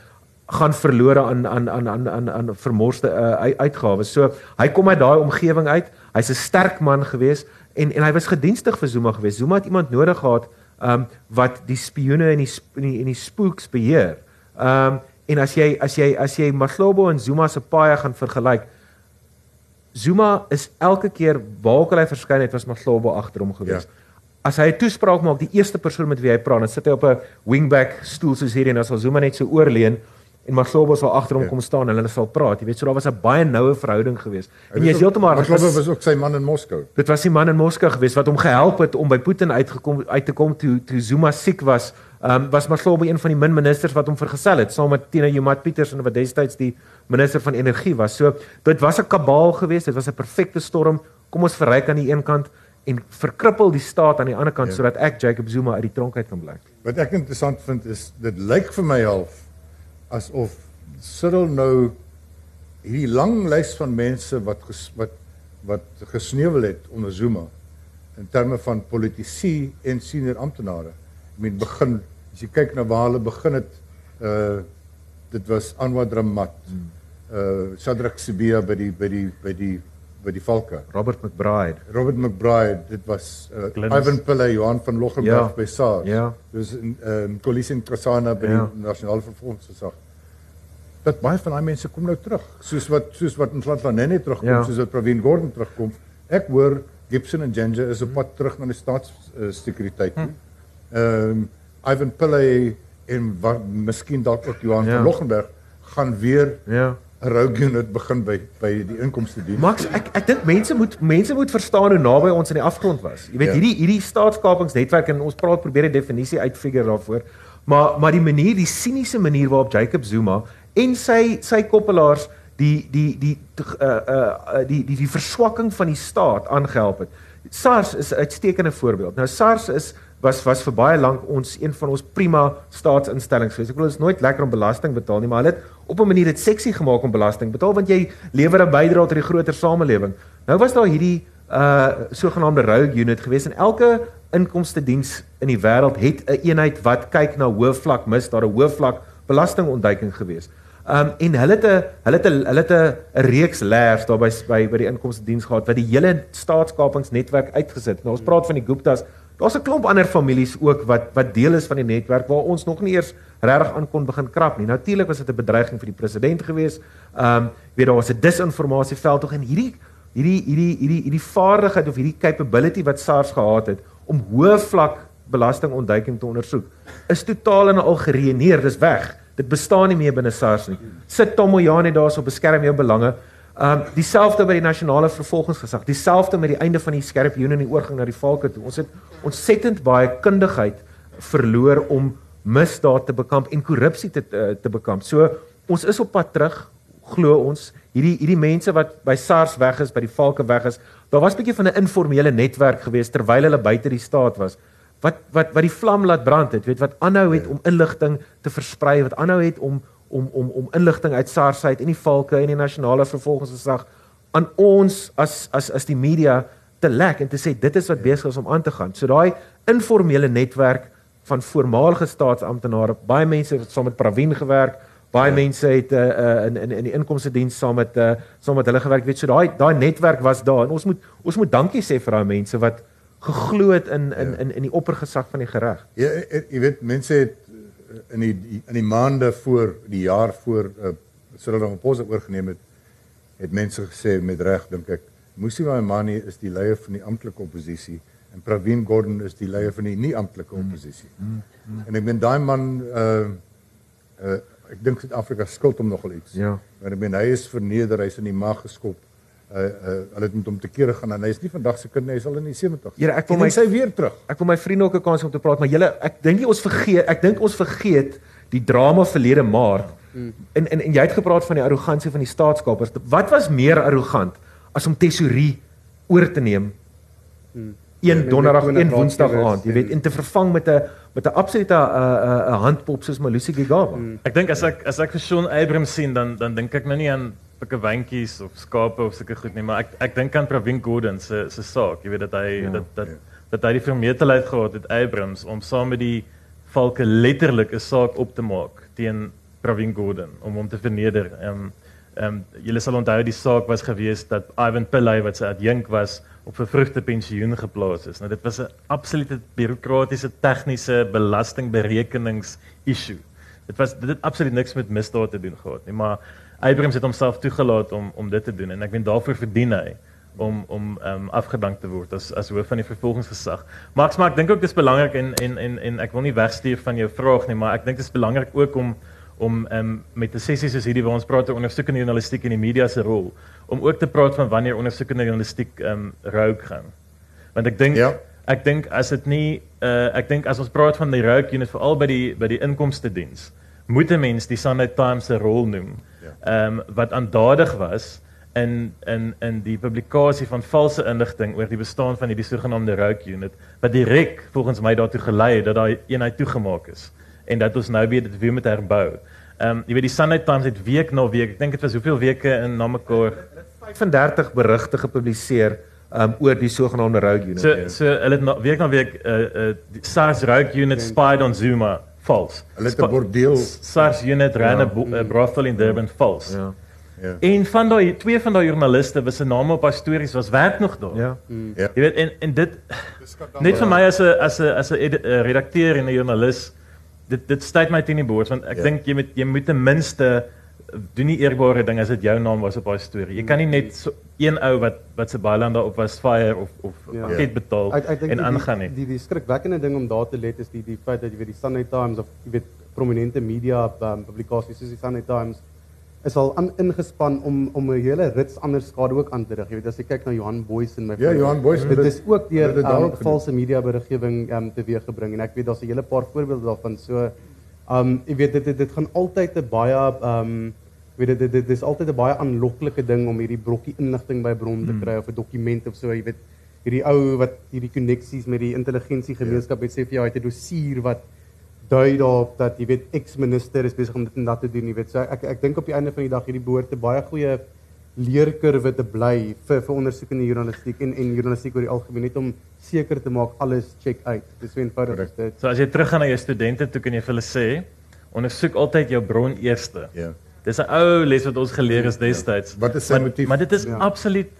gaan verlore aan aan aan aan aan aan vermorste uh, uitgawes. So hy kom uit daai omgewing uit. Hy's 'n sterk man gewees en en hy was gedienstig vir Zuma gewees. Zuma het iemand nodig gehad um wat die spioene en die en die, die spooks beheer. Um en as jy as jy as jy Maslobo en Zuma se paai gaan vergelyk, Zuma is elke keer waar hy verskyn het was Maslobo agter hom gewees. Ja. As hy 'n toespraak maak, die eerste persoon met wie hy praat, dan sit hy op 'n wingback stoel soos hierdie en as Zuma net so oorleun en Maslobo sal agter hom ja. kom staan en hulle sal praat. Jy weet, so daar was 'n baie noue verhouding geweest. En jy is heeltemal Maslobo was ook sy man in Moskou. Dit was die man in Moskou geweest wat hom gehelp het om by Putin uitgekom uit te kom toe toe Zuma siek was. Ehm um, was Maslobo een van die min ministers wat hom vergesel het saam met Tina Joemat Petersen wat destyds die minister van energie was. So dit was 'n kabaal geweest. Dit was 'n perfekte storm. Kom ons verryk aan die een kant en verkrippel die staat aan die ander kant ja. sodat ek Jacob Zuma uit die tronk uit kan bly. Wat ek interessant vind is dit lyk vir my half asof Cyril nou hierdie lang lys van mense wat ges, wat wat gesneuwel het onder Zuma in terme van politici en senior amptenare. Ek meen begin as jy kyk na waar hulle begin het uh dit was Anwar Dramat. Hmm. Uh Sadrak Sibia by die by die by die by die Valke. Robert McBride. Robert McBride, dit was uh, Ivan Pillay, Johan van Loggenberg ja. by SARS. Ja. Dis in ehm um, Colisi Trasana by ja. die Nasionale Vervolgingsgesag. Dat baie van daai mense kom nou terug, soos wat soos wat ons land van Nene terugkom, ja. soos wat Pravin Gordhan terugkom. Ek hoor Gibson en Ginger is op pad terug na die staatssekuriteit toe. Hm. Ehm um, Ivan Pillay en wat miskien dalk ook Johan ja. van Loggenberg gaan weer ja 'n rogue unit begin by by die inkomste dien. Max, ek ek dink mense moet mense moet verstaan hoe naby ons aan die afgrond was. Jy weet ja. hierdie hierdie staatskapingsnetwerk en ons praat probeer 'n definisie uitfigure daarvoor. Maar maar die manier, die siniese manier waarop Jacob Zuma en sy sy koppelaars die die die uh uh die die die verswakking van die staat aangehelp het. SARS is 'n uitstekende voorbeeld. Nou SARS is was was vir baie lank ons een van ons prima staatsinstellings gewees. Ek wil ons nooit lekker om belasting betaal nie, maar hulle het op 'n manier dit seksie gemaak om belasting betaal want jy lewer 'n bydrae tot die groter samelewing. Nou was daar hierdie uh sogenaamde rogue unit gewees en elke inkomste diens in die wêreld het 'n een eenheid wat kyk na hoë vlak mis, daar 'n hoë vlak belastingontduiking gewees. Um en hulle het 'n hulle het 'n hulle het 'n reeks lêers daar by by by die inkomste diens gehad wat die hele staatskapingsnetwerk uitgesit. Nou ons praat van die Guptas Daar's 'n klomp ander families ook wat wat deel is van die netwerk waar ons nog nie eers regtig aan kon begin krap nie. Natuurlik was dit 'n bedreiging vir die president geweest. Ehm um, weet daar was 'n disinformasieveld tog en hierdie hierdie hierdie hierdie hierdie vaardigheid of hierdie capability wat SARS gehad het om hoë vlak belastingontduiking te ondersoek is totaal en al gereëneer. Dis weg. Dit bestaan nie meer binne SARS nie. Sit Tom Moyane daarso beskerm jou belange. Ehm um, dieselfde by die nasionale vervolgingsgesag, dieselfde met die einde van die skerp joen en die oorgang na die valke toe. Ons het ontsettend baie kundigheid verloor om misdaad te bekamp en korrupsie te, te te bekamp. So ons is op pad terug, glo ons. Hierdie hierdie mense wat by SARS weg is, by die valke weg is, daar was 'n bietjie van 'n informele netwerk geweest terwyl hulle buite die staat was. Wat wat wat die vlam laat brand het, weet wat aanhou het om inligting te versprei, wat aanhou het om om om om inligting uit SARS uit en die valke en die nasionale vervolgingsgesag aan ons as as as die media te lek en te sê dit is wat besig is om aan te gaan. So daai informele netwerk van voormalige staatsamptenare, baie mense het saam met Pravin gewerk, baie ja. mense het uh, uh, in in in die inkomste diens saam met uh, saam met hulle gewerk. Weet so daai daai netwerk was daar en ons moet ons moet dankie sê vir daai mense wat geglo het in in ja. in in die oppergesag van die gereg. Ja, jy weet mense het in die in die maande voor die jaar voor uh, Cyril Ramaphosa oorgeneem het, het mense gesê met reg dink ek, Musi Maimane is die leier van die amptelike oppositie en Pravin Gordhan is die leier van die nie amptelike oppositie. Mm, mm, mm. En ek meen daai man uh uh ek dink Suid-Afrika skuld hom nogal iets. Ja. Maar ek meen hy is verneder, hy's in die mag geskop uh uh hulle het met hom te kere gaan en hy is nie vandag se kind nie, hy is al in die 70. Here, ek wil my sy weer terug. Ek wil my vriende ook 'n kans om te praat, maar julle ek dink nie ons vergeet, ek dink ons vergeet die drama verlede maart. Mm. En, en en jy het gepraat van die arrogansie van die staatskapers. Wat was meer arrogant as om tesorie oor te neem? Mm. Een ja, donderdag, een woensdag aand, jy weet, en te vervang met 'n met 'n absolute 'n uh, 'n uh, handpop soos Malusi Gigaba. Mm. Ek dink as ek as ek vir Shaun Abrams sien dan dan dink ek nou nie aan sulke wyntjies of skape of sulke goed nie, maar ek ek dink aan Pravin Gordhan se se saak. Jy weet dat hy ja, dat dat ja. dat hy die vermetelheid gehad het Abrams om saam met die valke letterlik 'n saak op te maak teen Pravin Gordhan om hom te verneder. Ehm um, ehm um, julle sal onthou die saak was gewees dat Ivan Pillay wat sy adjunk was op vervrugte pensioen geplaas is. Nou dit was 'n absolute bureaukratiese tegniese belastingberekenings issue. Dit was dit het absoluut niks met misdaad te doen gehad nie, maar Abrams het homself toegelaat om om dit te doen en ek weet daarvoor verdien hy om om um, afgedank te word as as hoof van die vervolgingsgesag. Maar ek dink ook dis belangrik en en en en ek wil nie wegstuur van jou vraag nie, maar ek dink dit is belangrik ook om om um, met 'n sessie soos hierdie waar ons praat oor ondersoekende journalistiek en die media se rol om ook te praat van wanneer ondersoekende journalistiek ehm um, rook gaan. Want ek dink ja. Ek dink as dit nie uh, ek dink as ons praat van die rook unit veral by die by die inkomste diens moet 'n mens die Sunday Times se rol noem ehm um, wat aandadig was in in in die publikasie van valse inligting oor die bestaan van hierdie sogenaamde Rogue Unit wat direk volgens my daartoe gelei het dat daai eenheid toegemaak is en dat ons nou weer dit weer moet herbou. Ehm um, jy weet die Sunday Times het week na week, ek dink dit was hoeveel weke in na mekaar 35 berigte gepubliseer um oor die sogenaamde Rogue Unit. So so hulle het na, week na week uh uh SARS Rogue Unit spied on Zuma vals. Hulle het 'n bordeel SARS unit ran 'n ja. brothel in Durban vals. Ja. Ja. En van daai twee van daai joernaliste was se name op haar stories was werk nog daar. Ja. Mm. ja. Jy weet en en dit net vir my as 'n as 'n as 'n redakteur en 'n joernalis dit dit staan my teen die bors want ek ja. dink jy moet jy moet ten minste doen nie eerbare ding as dit jou naam was op daai storie. Jy kan nie net so een ou wat wat se baie lande op was fire of of ja. pakket betaal ek, ek en aangaan nie. Die die, die skrikwekkende ding om daar te let is die die feit dat jy weet die Sunday Times of jy weet prominente media um, publikasies soos die Sunday Times is al aan ingespan om om 'n hele rits ander skade ook aan te rig. Jy weet as jy kyk na Johan Boyce en my Ja, Johan Boyce dit is ook deur um, valse media beriggewing um, teweeggebring en ek weet daar's 'n hele paar voorbeelde daarvan. So um jy weet dit dit, dit gaan altyd 'n baie um weet dit dit dis altyd 'n baie aanloklike ding om hierdie brokkie inligting by bron te hmm. kry of 'n dokument of so, jy weet hierdie ou wat hierdie koneksies met die intelligensie gemeenskap het sê vir jou hy het 'n dossier wat dui daarop dat jy weet ex-minister is besig om dit en dat te doen, jy weet. So ek ek dink op die einde van die dag hierdie behoort 'n baie goeie leerkurwe te bly vir vir ondersoekende journalistiek en en journalistiek oor die algemeen net om seker te maak alles check uit. Dis so eenvoudig is dit. So as jy teruggaan na jou studente toe kan jy vir hulle sê ondersoek altyd jou bron eerste. Ja. Dis 'n ou les wat ons geleer is ja. destyds. Wat is sy motief? Maar dit is ja. absoluut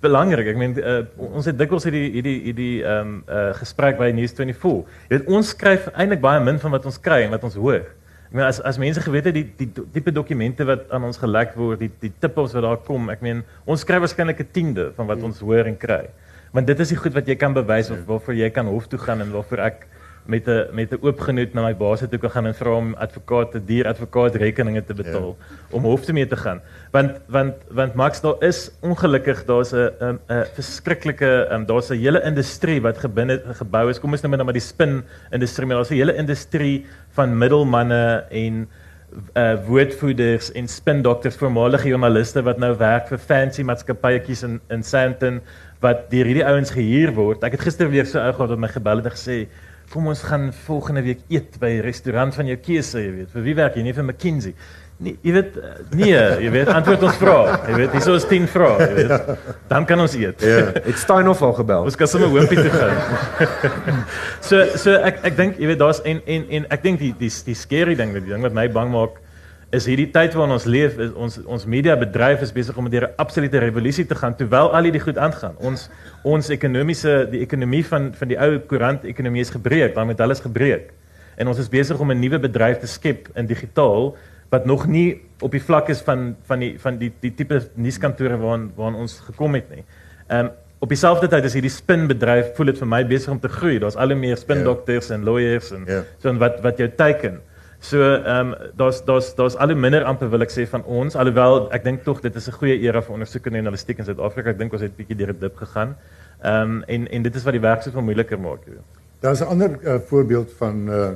belangrik. Ek meen uh, ons het dikwels hierdie hierdie hierdie ehm um, uh, gesprek by News24. Jy weet ons skryf eintlik baie min van wat ons kry en wat ons hoor. Ek meen as as mense geweet het die die tipe dokumente wat aan ons gelek word, die die tippels wat daar kom, ek meen ons skryf waarskynlik 'n tiende van wat ons hoor en kry. Want dit is die goed wat jy kan bewys of waarvoor jy kan hof toe gaan en waarvoor ek met 'n met 'n oop genoot na my baas toe gaan en vra om advokaat te duur advokaat rekeninge te betaal ja. om hof toe mee te gaan. Want want want Max daar is ongelukkig daar's 'n 'n 'n verskriklike um, daar's 'n hele industrie wat gebinne gebou is. Kom ons neem nou maar die spin industrie, maar daar's 'n hele industrie van middelmanne en uh woordvoerders en spin dokters, voormalige joernaliste wat nou werk vir fancy maatskappyetjies in in Sandton wat deur hierdie ouens gehuur word. Ek het gister weer so ou gehad wat my gebel het en gesê kom ons gaan volgende week eet by 'n restaurant van jou keuse, jy weet. Vir wie werk jy? Nie vir McKinsey. Nee, jy weet eh, nee, jy weet antwoord ons vra. Jy weet hierso is 10 vrae, jy weet. Dan kan ons eet. Ja. Het Steinhoff al gebel? Ons kan sommer hoompie toe gaan. so so ek ek dink jy weet daar's en en en ek dink die die die scary ding, die ding wat my bang maak is hierdie tyd waarin ons leef, is ons ons mediabedryf is besig om deur 'n absolute revolusie te gaan terwyl al hierdie goed aangaan. Ons ons ekonomiese die ekonomie van van die ou koerant ekonomie is gebreek, dan met alles gebreek. En ons is besig om 'n nuwe bedryf te skep in digitaal wat nog nie op die vlak is van van die van die die tipe nuuskantore waaraan waaraan ons gekom het nie. Ehm um, op dieselfde tyd is hierdie spinbedryf voel dit vir my besig om te groei. Daar's al hoe meer spindokters en lawyers en Ja. so en wat wat jou teiken. So ehm um, daar's daar's daar's al hoe minder amper wil ek sê van ons alhoewel ek dink tog dit is 'n goeie era vir ondersoekende journalistiek in Suid-Afrika. Ek dink ons het bietjie deur 'n dip gegaan. Ehm um, en en dit is wat die werk soveel moeiliker maak. Daar's 'n ander uh, voorbeeld van uh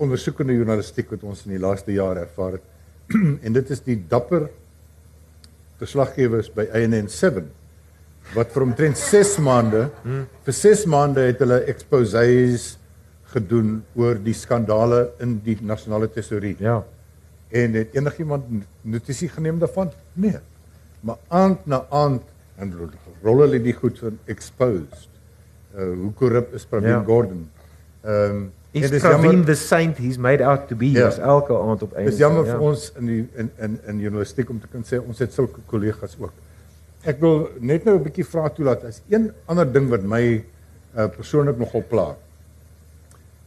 ondersoekende journalistiek wat ons in die laaste jare ervaar het. en dit is die dapper verslaggewers by ANN7 wat vir omtrent 6 maande hmm. vir 6 maande het hulle exposés gedoen oor die skandale in die nasionale tesourie. Ja. En het enigiemand notisie geneem daarvan? Nee. Maar aand na aand en rol hulle die goed van exposed. Uh hoe korrup is Pravin Ja. Gordon? Ehm um, Is dis Pravin jammer, the saint he's made out to be Ja. as elke aand op einde. dis jammer vir ons in die in in in journalistiek om te kan sê ons het sulke kollegas ook. Ek wil net nou 'n bietjie vra toelaat as een ander ding wat my uh persoonlik nogal pla.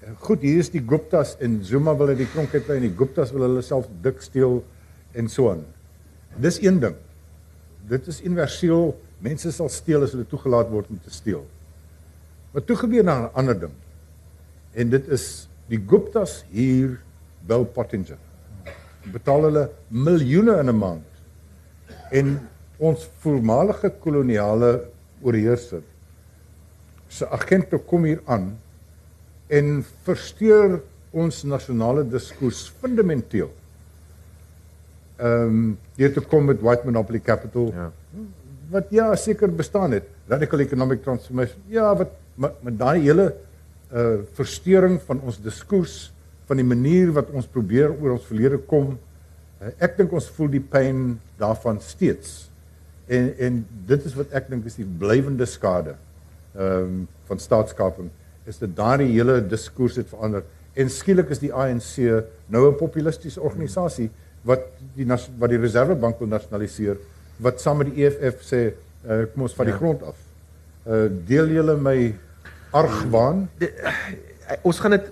Goed, hier is die Guptas en Zuma wil uit die tronk uit bly en die Guptas wil hulle self dik steel en so aan. Dis een ding. Dit is universeel. Mense sal steel as hulle toegelaat word om te steel. Maar toe gebeur daar 'n ander ding. En dit is die Guptas hier Bill Pottinger. Betaal hulle miljoene in 'n maand. En ons voormalige koloniale oorheerser se agente kom hier aan en versteur ons nasionale diskurs fundamenteel. Ehm um, deur te kom met white monopoly capital Ja. wat ja seker bestaan het. Radical economic transformation. Ja, wat met, met daai hele uh verstoring van ons diskurs, van die manier wat ons probeer oor ons verlede kom. Uh, ek dink ons voel die pyn daarvan steeds. En en dit is wat ek dink is die blywende skade ehm um, van staatskaping is dit daardie hele diskurs het verander en skielik is die ANC nou 'n populistiese organisasie wat die wat die Reservebank wil nasionaliseer wat saam met die EFF sê uh, kom ons van die Ja. grond af. Uh deel julle my argwaan? Eh, ons gaan dit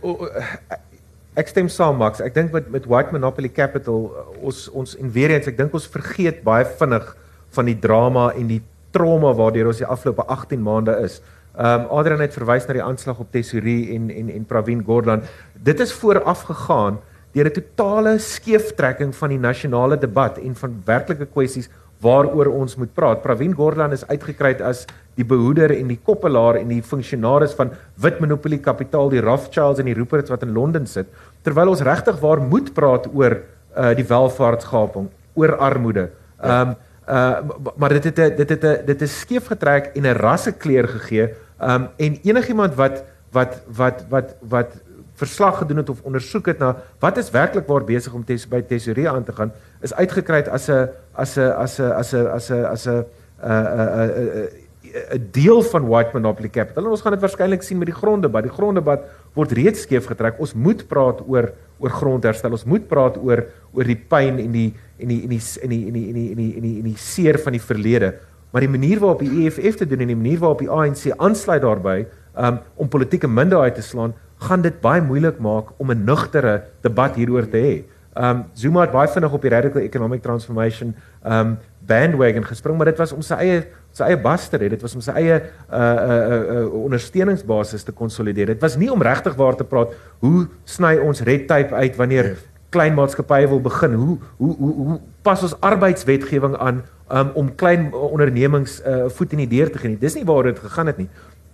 ek stem saam Max. Ek dink met met White Monopoly Capital ons ons en weer eens ek dink ons vergeet baie vinnig van die drama en die trauma waardeur ons die afgelope 18 maande is. Ehm um, Adrian het verwys na die aanslag op Tesourie en en en Pravin Gordhan. Dit is vooraf gegaan deur 'n totale skeeftrekking van die nasionale debat en van werklike kwessies waaroor ons moet praat. Pravin Gordhan is uitgekry as die behoeder en die koppelaar en die funksionaris van wit monopolie kapitaal, die Rothschilds en die Ruperts wat in Londen sit, terwyl ons regtig waar moet praat oor uh die welvaartskaping, oor armoede. Ehm um, uh maar dit het dit het dit is skeef getrek en 'n rassekleur gegee. Ehm um, en enigiemand wat wat wat wat wat verslag gedoen het of ondersoek het na wat is werklik waar besig om tes, by tesorie aan te gaan is uitgekry as 'n as 'n as 'n as 'n as 'n as 'n 'n 'n deel van White Monopoly Capital. En ons gaan dit waarskynlik sien met die gronddebat. Die gronddebat word reeds skeef getrek. Ons moet praat oor oor grondherstel. Ons moet praat oor oor die pyn en die en die en die en die en die en die en die en die, en die seer van die verlede. Maar die manier waarop die EFF te doen en die manier waarop die ANC aansluit daarbey um, om politieke minderheid te slaan, gaan dit baie moeilik maak om 'n nugtere debat hieroor te hê. Um Zuma het baie vinnig op die radical economic transformation um bandwagon gespring, maar dit was om sy eie sy eie bas te red. Dit was om sy eie uh uh, uh, uh ondersteuningsbasis te konsolideer. Dit was nie om regtig waar te praat hoe sny ons red tape uit wanneer Nee. Klein maatskappye wil begin. Hoe hoe hoe hoe pas ons arbeidswetgewing aan um, om klein ondernemings uh, voet in die deur te gee nie. Dis nie waar dit gegaan het nie.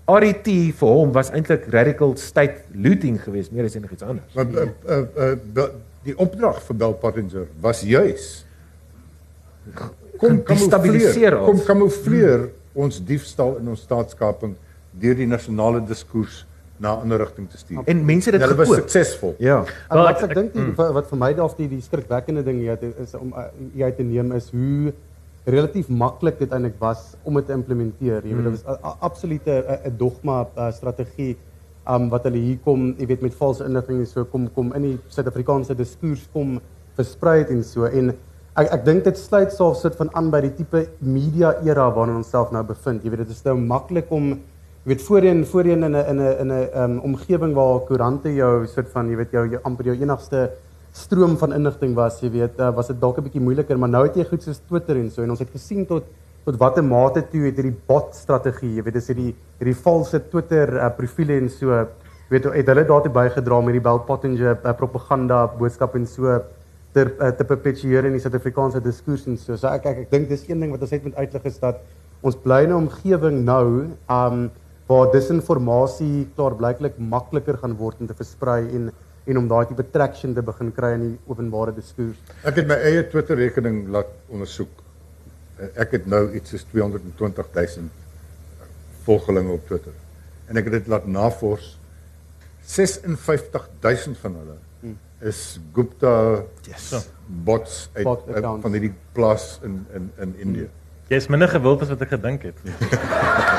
RET vir hom was eintlik radical state looting geweest, meer as enigiets anders. Maar uh, uh, uh, Bill- die opdrag vir Bill Pottinger was juis kom Destabiliseer kamoufleer, kom ons. kamoufleer ons diefstal in ons staatskaping deur die nasionale diskurs na 'n ander rigting te stuur. En mense het En dit hulle was gekoop. suksesvol. Ja. En Wel, wat ek- dink die- wat vir my daar die die skrikwekkende ding hier het, is om uh, jy uit te neem is hoe relatief maklik dit eintlik was om dit te implementeer. Jy weet dit was 'n- absolute 'n- 'n dogma uh, strategie um wat hulle hier kom, jy weet met valse inligting en so kom kom in die Suid-Afrikaanse diskurs kom versprei het en so en ek ek dink dit sluit self sit van aan by die tipe media era waarin ons self nou bevind. Jy weet dit is nou maklik om jy weet voorheen voorheen in 'n in 'n in 'n um, omgewing waar koerante jou soort van jy weet jou, jou amper jou enigste stroom van inligting was, jy weet, uh, was dit dalk 'n bietjie moeiliker, maar nou het jy goed soos Twitter en so en ons het gesien tot tot watter mate toe het hierdie bot strategie, jy weet, dis hierdie hierdie valse Twitter uh, profile en so, jy weet, het hulle daartoe bygedra met die Bell Pottinger uh, propaganda boodskap en so ter uh, te perpetueer in die Suid-Afrikaanse diskurs en so. So ek ek, ek dink dis een ding wat ons net moet uitlig is dat ons bly in 'n omgewing nou um waar disinformasie klaarblyklik makliker gaan word om te versprei en en om daai tipe traction te begin kry in die openbare diskurs. Ek het my eie Twitter rekening laat ondersoek. Eh, Ek het nou iets soos 220 000 volgelinge op Twitter. En ek het dit laat navors. 56 000 van hulle is Gupta Yes. bots uit, Bot uit accounts. van hierdie plaas in in in Indië. Jy's minder gewild as wat ek gedink het.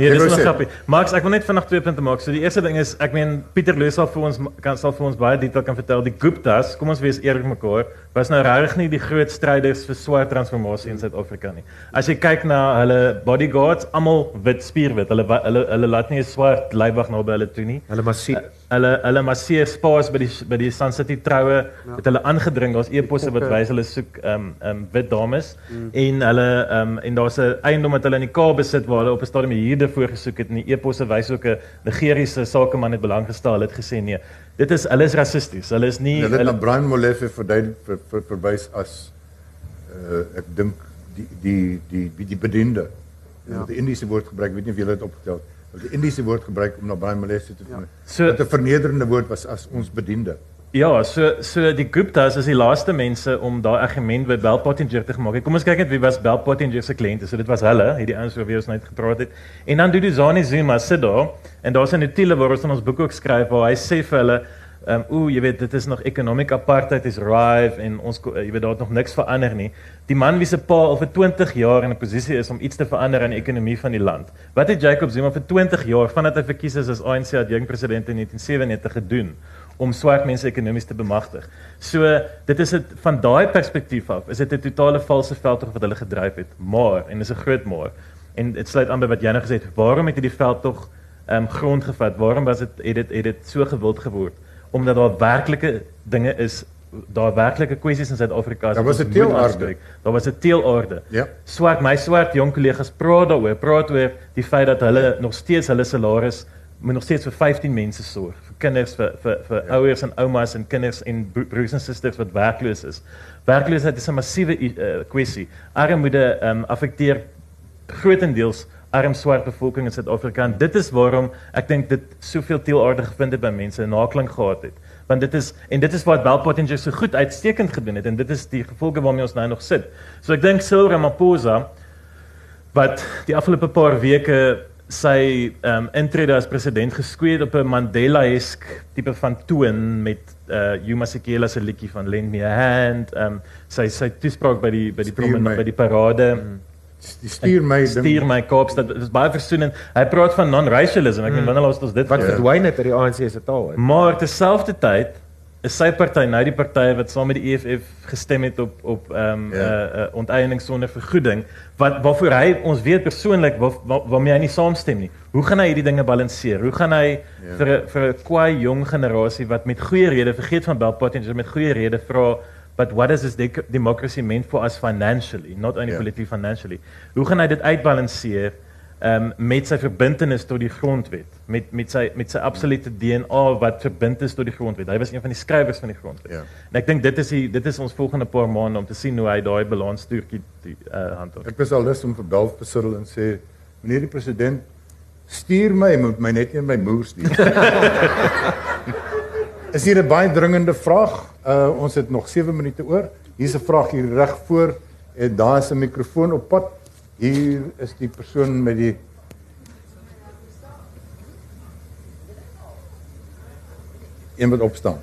Nee, dis wou nog sê- grappie. Max, ek wil net vinnig twee punte maak. So die eerste ding is, ek meen Pieter Loos sal vir ons kan sal vir ons baie detail kan vertel. Die Guptas, kom ons wees eerlik mekaar, was nou regtig nie die groot stryders vir swart transformasie in Suid-Afrika nie. As jy kyk na hulle bodyguards, almal wit spierwit. Hulle hulle hulle laat nie 'n swart leibwag naby hulle toe nie. Hulle massie Hulle hulle masseer spaas by die by die Sun City troue ja. het hulle aangedring. Daar's e-posse wat Pokke. wys hulle soek ehm um, ehm um, wit dames mm. en hulle ehm um, en daar's 'n eiendom wat hulle in die Kaap besit waar hulle op 'n stadium 'n huurder voorgesoek het en die e-posse wys ook 'n Nigeriese sakeman het belang gestel. Hulle het gesê nee, dit is hulle is rassisties. Hulle is nie Hulle het na hulle, Brian Molefe verduidelik ver, ver, verwys as uh ek dink die die die die, die bediende. Ja. Ja. Die Indiese woord gebruik, weet nie of julle dit opgetel het. Hulle het die Indiese woord gebruik om na Brian Molefe te ja. So- Wat 'n vernederende woord was as ons bediende. Ja, so so die Guptas is die laaste mense om daai argument by Bell Pottinger te gemaak. het. Kom ons kyk net wie was Bell Pottinger se kliënte. So dit was hulle, hierdie ouens oor wie ons net gepraat het. En dan doen die Zani Zuma sit daar en daar's 'n notule waar ons in ons boek ook skryf waar hy sê vir hulle Ehm um, ooh, jy weet dit is nog economic apartheid is rife en ons ko- jy weet daar het nog niks verander nie. Die man wie se pa al vir 20 jaar in 'n posisie is om iets te verander aan die ekonomie van die land. Wat het Jacob Zuma vir 20 jaar vandat hy verkies is as ANC adjunkpresident in 1997 gedoen? om swart mense ekonomies te bemagtig. So dit is dit van daai perspektief af, is dit 'n totale valse veldtog wat hulle gedryf het. Maar en dis 'n groot maar. En dit sluit aan by wat jy nou gesê het, waarom het hierdie veldtog ehm um, grond gevat? Waarom was dit het dit het dit so gewild geword? Omdat daar werklike dinge is, daar werklike kwessies in Suid-Afrika is. Daar was 'n teelaarde. aanspreek. Daar was 'n teelaarde. Ja. Swart my swart jong kollegas praat daaroor, praat oor die feit dat hulle nog steeds hulle salaris moet nog steeds vir 15 mense sorg, vir kinders, vir vir vir ja. ouers en oumas en kinders en bro- broers en susters wat werkloos is. Werkloosheid is 'n massiewe uh, kwessie. Armoede ehm um, affekteer grootendeels arm swart bevolking in Suid-Afrika en dit is waarom ek dink dit soveel teelaarde gevind het by mense en naklank gehad het. Want dit is en dit is wat Bell Pottinger so goed uitstekend gedoen het en dit is die gevolge waarmee ons nou nog sit. So ek dink Cyril Ramaphosa wat die afgelope paar weke sy ehm um, intrede as president geskweet op 'n Mandela-esk tipe van toon met uh Yuma Sekela se liedjie van Lend Me a Hand, ehm um, sy sy toespraak by die by die promenade by die parade. Mm. Die stuur my Stuur my Kaapstad. Dit is baie versoenend. Hy praat van non-racialism. Ek meen wanneer laas ons dit wat verdwyn het uit die ANC se taal. Maar terselfdertyd is sy party nou die party wat saam met die EFF gestem het op op ehm um, Ja. uh, uh, onteiening sonder vergoeding wat waarvoor hy ons weet persoonlik waar, waar, waarmee hy nie saamstem nie. Hoe gaan hy hierdie dinge balanseer? Hoe gaan hy Ja. vir vir 'n kwaai jong generasie wat met goeie rede vergeet van Bell Pottinger met goeie rede vra but what does this dec- democracy mean for us financially not only Ja. politically financially hoe gaan hy dit uitbalanseer um, met sy verbintenis tot die grondwet met met sy met sy absolute DNA wat verbind is tot die grondwet hy was een van die skrywers van die grondwet Ja. en ek dink dit is die dit is ons volgende paar maande om te sien hoe hy daai balanstoertjie die uh, handhaaf Ek was al lus om vir Bel te siddel en sê meneer die president stuur my moet my net een my moer stuur. is hier 'n baie dringende vraag. Uh ons het nog 7 minute oor. Hier's 'n vraag hier reg voor en daar is 'n mikrofoon op pad. Hier is die persoon met die Een wat opstaan.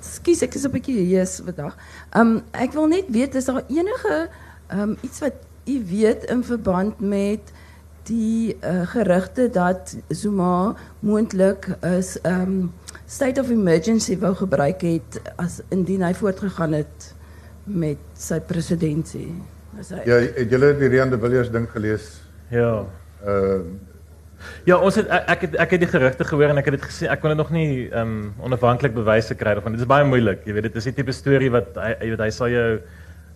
Skus, ek is 'n bietjie hees vandag. Um ek wil net weet is daar enige um iets wat u weet in verband met die uh, gerugte dat Zuma moontlik is um state of emergency wou gebruik het as indien hy voortgegaan het met sy presidentsie. Hy Ja, het julle die Rian de Villiers ding gelees? Ja. Uh Ja, ons het ek het ek het die gerugte gehoor en ek het dit gesien. Ek kon dit nog nie ehm um, onafhanklik bewyse kry daarvan. Dit is baie moeilik. Jy weet, dit is 'n tipe storie wat hy jy weet hy sal jou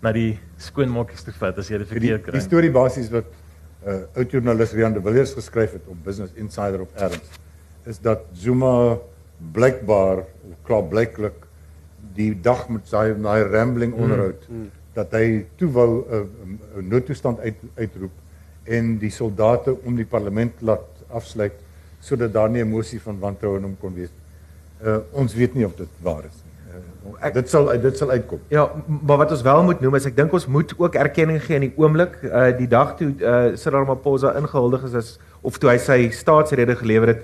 na die skoonmaakers toe vat as jy dit die, verkeerd kry. die storie basies wat uh oud joernalis Rian de Villiers geskryf het op Business Insider op Erns is dat Zuma blykbaar klaar blyklik die dag met sy daai rambling onderhoud mm. dat hy toe wou 'n uh, uh, noodtoestand uit uitroep en die soldate om die parlement laat afsluit sodat daar nie 'n mosie van wantroue in hom kon wees. Uh ons weet nie of dit waar is ek, dit sal dit sal uitkom. Ja, maar wat ons wel moet noem is ek dink ons moet ook erkenning gee in die oomblik, uh die dag toe uh Cyril Ramaphosa ingehuldig is as of toe hy sy staatsrede gelewer het.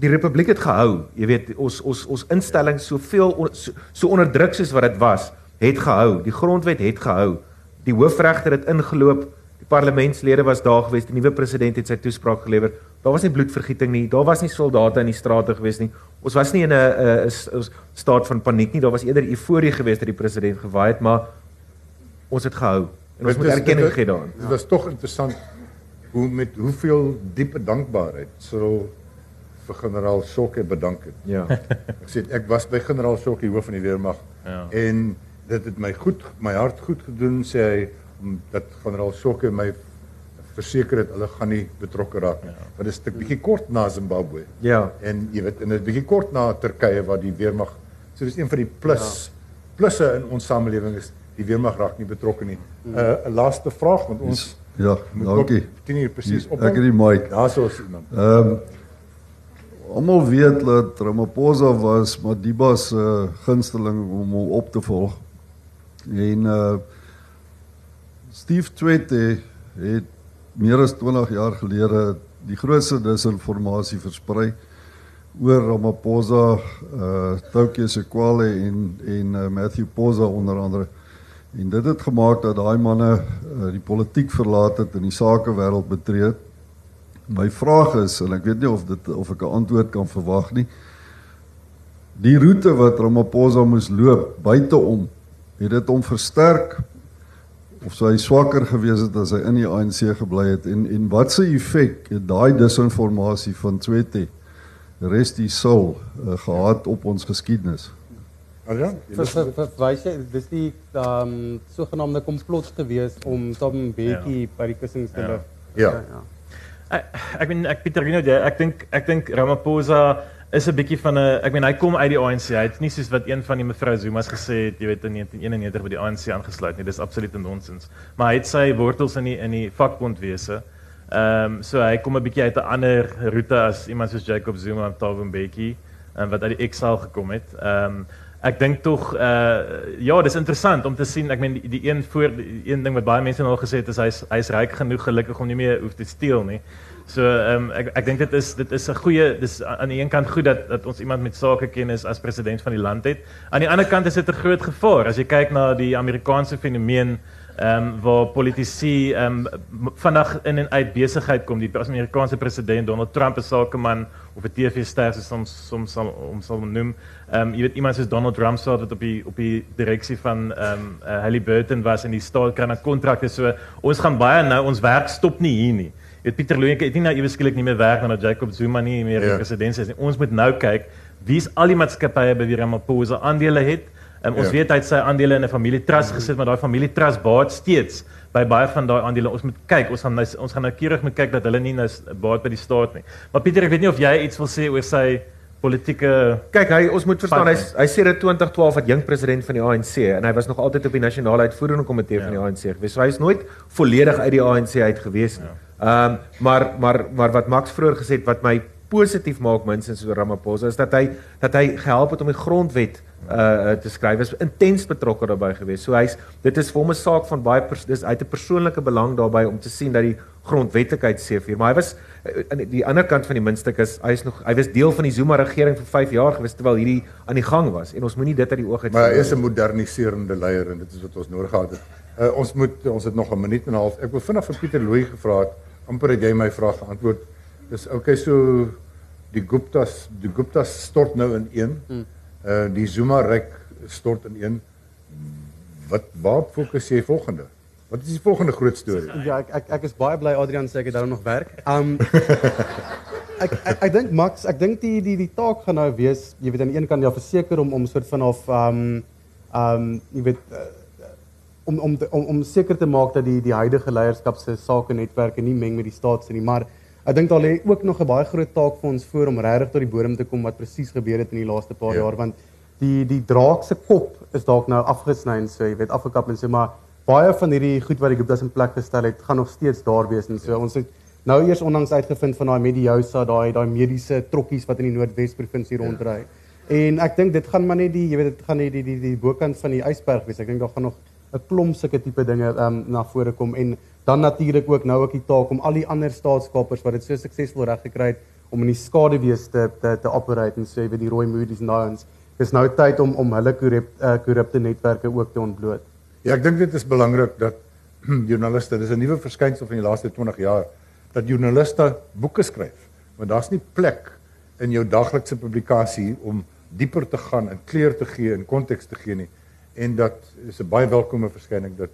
Die republiek het gehou. Jy weet, ons ons ons instellings soveel on, so, so onderdruk soos wat dit was, het gehou. Die grondwet het gehou. Die hoofregter het ingeloop. Die parlementslede was daar gewees. Die nuwe president het sy toespraak gelewer. Daar was nie bloedvergieting nie. Daar was nie soldate in die strate gewees nie. Ons was nie in 'n 'n staat van paniek nie. Daar was eerder euforie gewees dat die president gewaai het, maar ons het gehou. En ons Dit moet erkenning gee daaraan. Dit was tog interessant hoe met hoeveel diepe dankbaarheid Cyril vir generaal Shokke bedank het. Ja. Ek sê ek was by generaal Shokke hoof van die weermag Ja. en dit het my goed my hart goed gedoen sê hy omdat generaal Shokke my verseker het hulle gaan nie betrokke raak nie. Want dit is 'n bietjie kort na Zimbabwe. Ja. En jy weet en dit is bietjie kort na Turkye waar die weermag so dis een van die plus plusse in ons samelewing is die weermag raak nie betrokke nie. 'n uh, 'n laaste vraag want ons Ja, dankie. ook 10 uur presies op. Ek het die mic. Daarso is iemand. Ehm um, almal weet dat Ramaphosa was Madiba se uh, gunsteling om hom op te volg. En uh Steve Tshwete het meer as 20 jaar gelede die grootste disinformasie versprei oor Ramaphosa, uh Tokyo Sekwale en en uh, Matthew Poza onder andere. En dit het gemaak dat daai manne uh, die politiek verlaat het en die sakewêreld betree het. My vraag is en ek weet nie of dit of ek 'n antwoord kan verwag nie. Die roete wat Ramaphosa moes loop buiteom, het dit hom versterk of sou hy swakker gewees het as hy in die ANC gebly het en en wat se effek het daai disinformasie van Tshwete rest die soul uh, gehad op ons geskiedenis? Adrian, Vir vir vir wys jy dis die ehm um, sogenaamde komplot gewees om Tom Bekkie ja. by die kussings te Ja. lig. Ja. ja. Ek ek meen ek Pieter Rino, ek dink ek dink Ramaphosa is 'n bietjie van 'n ek meen hy kom uit die ANC. Hy het nie soos wat een van die mevrou Zuma's gesê het, jy weet in 1991 by die ANC aangesluit nie. Dis absolute nonsens. Maar hy het sy wortels in die in die vakbondwese. Ehm um, so hy kom 'n bietjie uit 'n ander roete as iemand soos Jacob Zuma en Thabo Mbeki um, wat uit die exile gekom het. Ehm um, ek dink tog uh ja, dis interessant om te sien. Ek meen die, die een voor die een ding wat baie mense al gesê het is hy's hy's ryk genoeg gelukkig om nie meer hoef te steel nie. So ehm um, ek ek dink dit is dit is 'n goeie dis aan die een kant goed dat dat ons iemand met sakekennis as president van die land het. Aan die ander kant is dit 'n groot gevaar as jy kyk na die Amerikaanse fenomeen ehm um, waar politici ehm um, vandag in en uit besigheid kom. Die Amerikaanse president Donald Trump is sakeman of 'n TV-ster soos soms soms sal om sal noem. Ehm um, jy weet iemand soos Donald Rumsfeld wat op die op die direksie van ehm um, uh, Halliburton was en die staat kry 'n kontrakte. So ons gaan baie nou ons werk stop nie hier nie. Weet Pieter Louweke het nie nou eweskielik nie meer werk nadat Jacob Zuma nie meer Ja. die president is nie. Ons moet nou kyk wie's al die maatskappye by wie Ramaphosa aandele het. Um, ons Ja. weet hy het sy aandele in 'n familietrust gesit, maar daai familietrust baat steeds by baie van daai aandele. Ons moet kyk, ons gaan nou ons gaan nou keurig moet kyk dat hulle nie nou baat by die staat nie. Maar Pieter, ek weet nie of jy iets wil sê oor sy politieke Kyk, hy ons moet verstaan hy hy sê dit 2012 wat jong president van die ANC en hy was nog altyd op die nasionale uitvoerende komitee Ja. van die ANC gewees. So hy is nooit volledig uit die ANC uit gewees nie. Ehm um, maar maar maar wat Max vroeër gesê het wat my positief maak minstens oor Ramaphosa is dat hy dat hy gehelp het om die grondwet uh te skryf. Is intens betrokke daarbey gewees. So hy's dit is vir hom 'n saak van baie dis uit 'n persoonlike belang daarbey om te sien dat die grondwetlikheid seëvier. Maar hy was aan die ander kant van die muntstuk is hy is nog hy was deel van die Zuma regering vir 5 jaar gewees terwyl hierdie aan die gang was en ons moenie dit uit die oog uit Maar hy is 'n moderniserende leier en dit is wat ons nodig gehad het. Uh, ons moet ons het nog 'n minuut en 'n half. Ek wil vinnig vir Pieter Louw gevra het amper het jy my vraag geantwoord. Dis okay so die Guptas die Guptas stort nou in een. Hmm. Uh die Zuma ryk stort in een. Wat waar fokus jy volgende? Wat is die volgende groot storie? Ja, ek ek ek is baie bly Adrian sê ek het daarom nog werk. Um ek ek, ek dink Max, ek dink die die die taak gaan nou wees, jy weet aan die een kant ja verseker om om soort van of um um jy weet uh, om om om om seker te maak dat die die huidige leierskap se sake netwerke nie meng met die staat se nie, maar ek dink daar lê ook nog 'n baie groot taak vir ons voor om regtig tot die bodem te kom wat presies gebeur het in die laaste paar ja. jaar want die die draak se kop is dalk nou afgesny en so jy weet afgekap en so maar baie van hierdie goed wat die Guptas in plek gestel het, gaan nog steeds daar wees en so. Ons het nou eers onlangs uitgevind van daai Mediosa, daai daai mediese trokkies wat in die Noordwes provinsie ja. rondry. En ek dink dit gaan maar net die, jy weet dit gaan net die die die, die bokant van die ysberg wees. Ek dink daar gaan nog 'n klomp sulke tipe dinge ehm um, na vore kom en dan natuurlik ook nou ook die taak om al die ander staatskapers wat dit so suksesvol reg gekry het om in die skaduwees te te te operate en sê so, weet die rooi moodies en daai ons dis nou tyd om om hulle korrupte uh, korrupte netwerke ook te ontbloot. Ja, ek dink dit is belangrik dat joernaliste, dis 'n nuwe verskynsel van die laaste 20 jaar dat joernaliste boeke skryf. Want daar's nie plek in jou daglikse publikasie om dieper te gaan en kleur te gee en konteks te gee nie. En dat is 'n baie welkome verskyning dat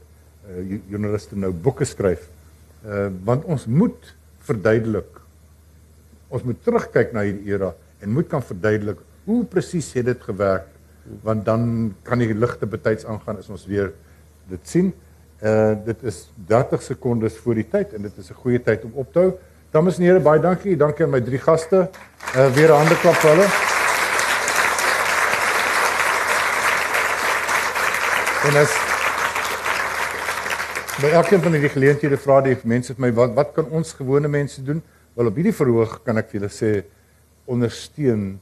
uh, joernaliste nou boeke skryf. Uh want ons moet verduidelik. Ons moet terugkyk na hierdie era en moet kan verduidelik hoe presies het dit gewerk want dan kan die ligte betyds aangaan as ons weer dit sien. Uh dit is 30 sekondes voor die tyd en dit is 'n goeie tyd om op te hou. Dames en here, baie dankie. Dankie aan my drie gaste. Uh weer 'n hande klap vir hulle. En as by elkeen van die geleenthede vra die mense vir my wat wat kan ons gewone mense doen? Wel op hierdie verhoog kan ek vir julle sê ondersteun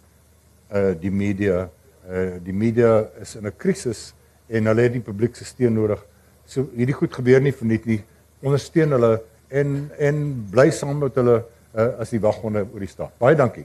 uh die media. Uh die media is in 'n krisis en hulle het die publiek se steun nodig. So hierdie goed gebeur nie verniet nie. Ondersteun hulle en en bly saam met hulle uh, as die waghonde oor die stad. Baie dankie.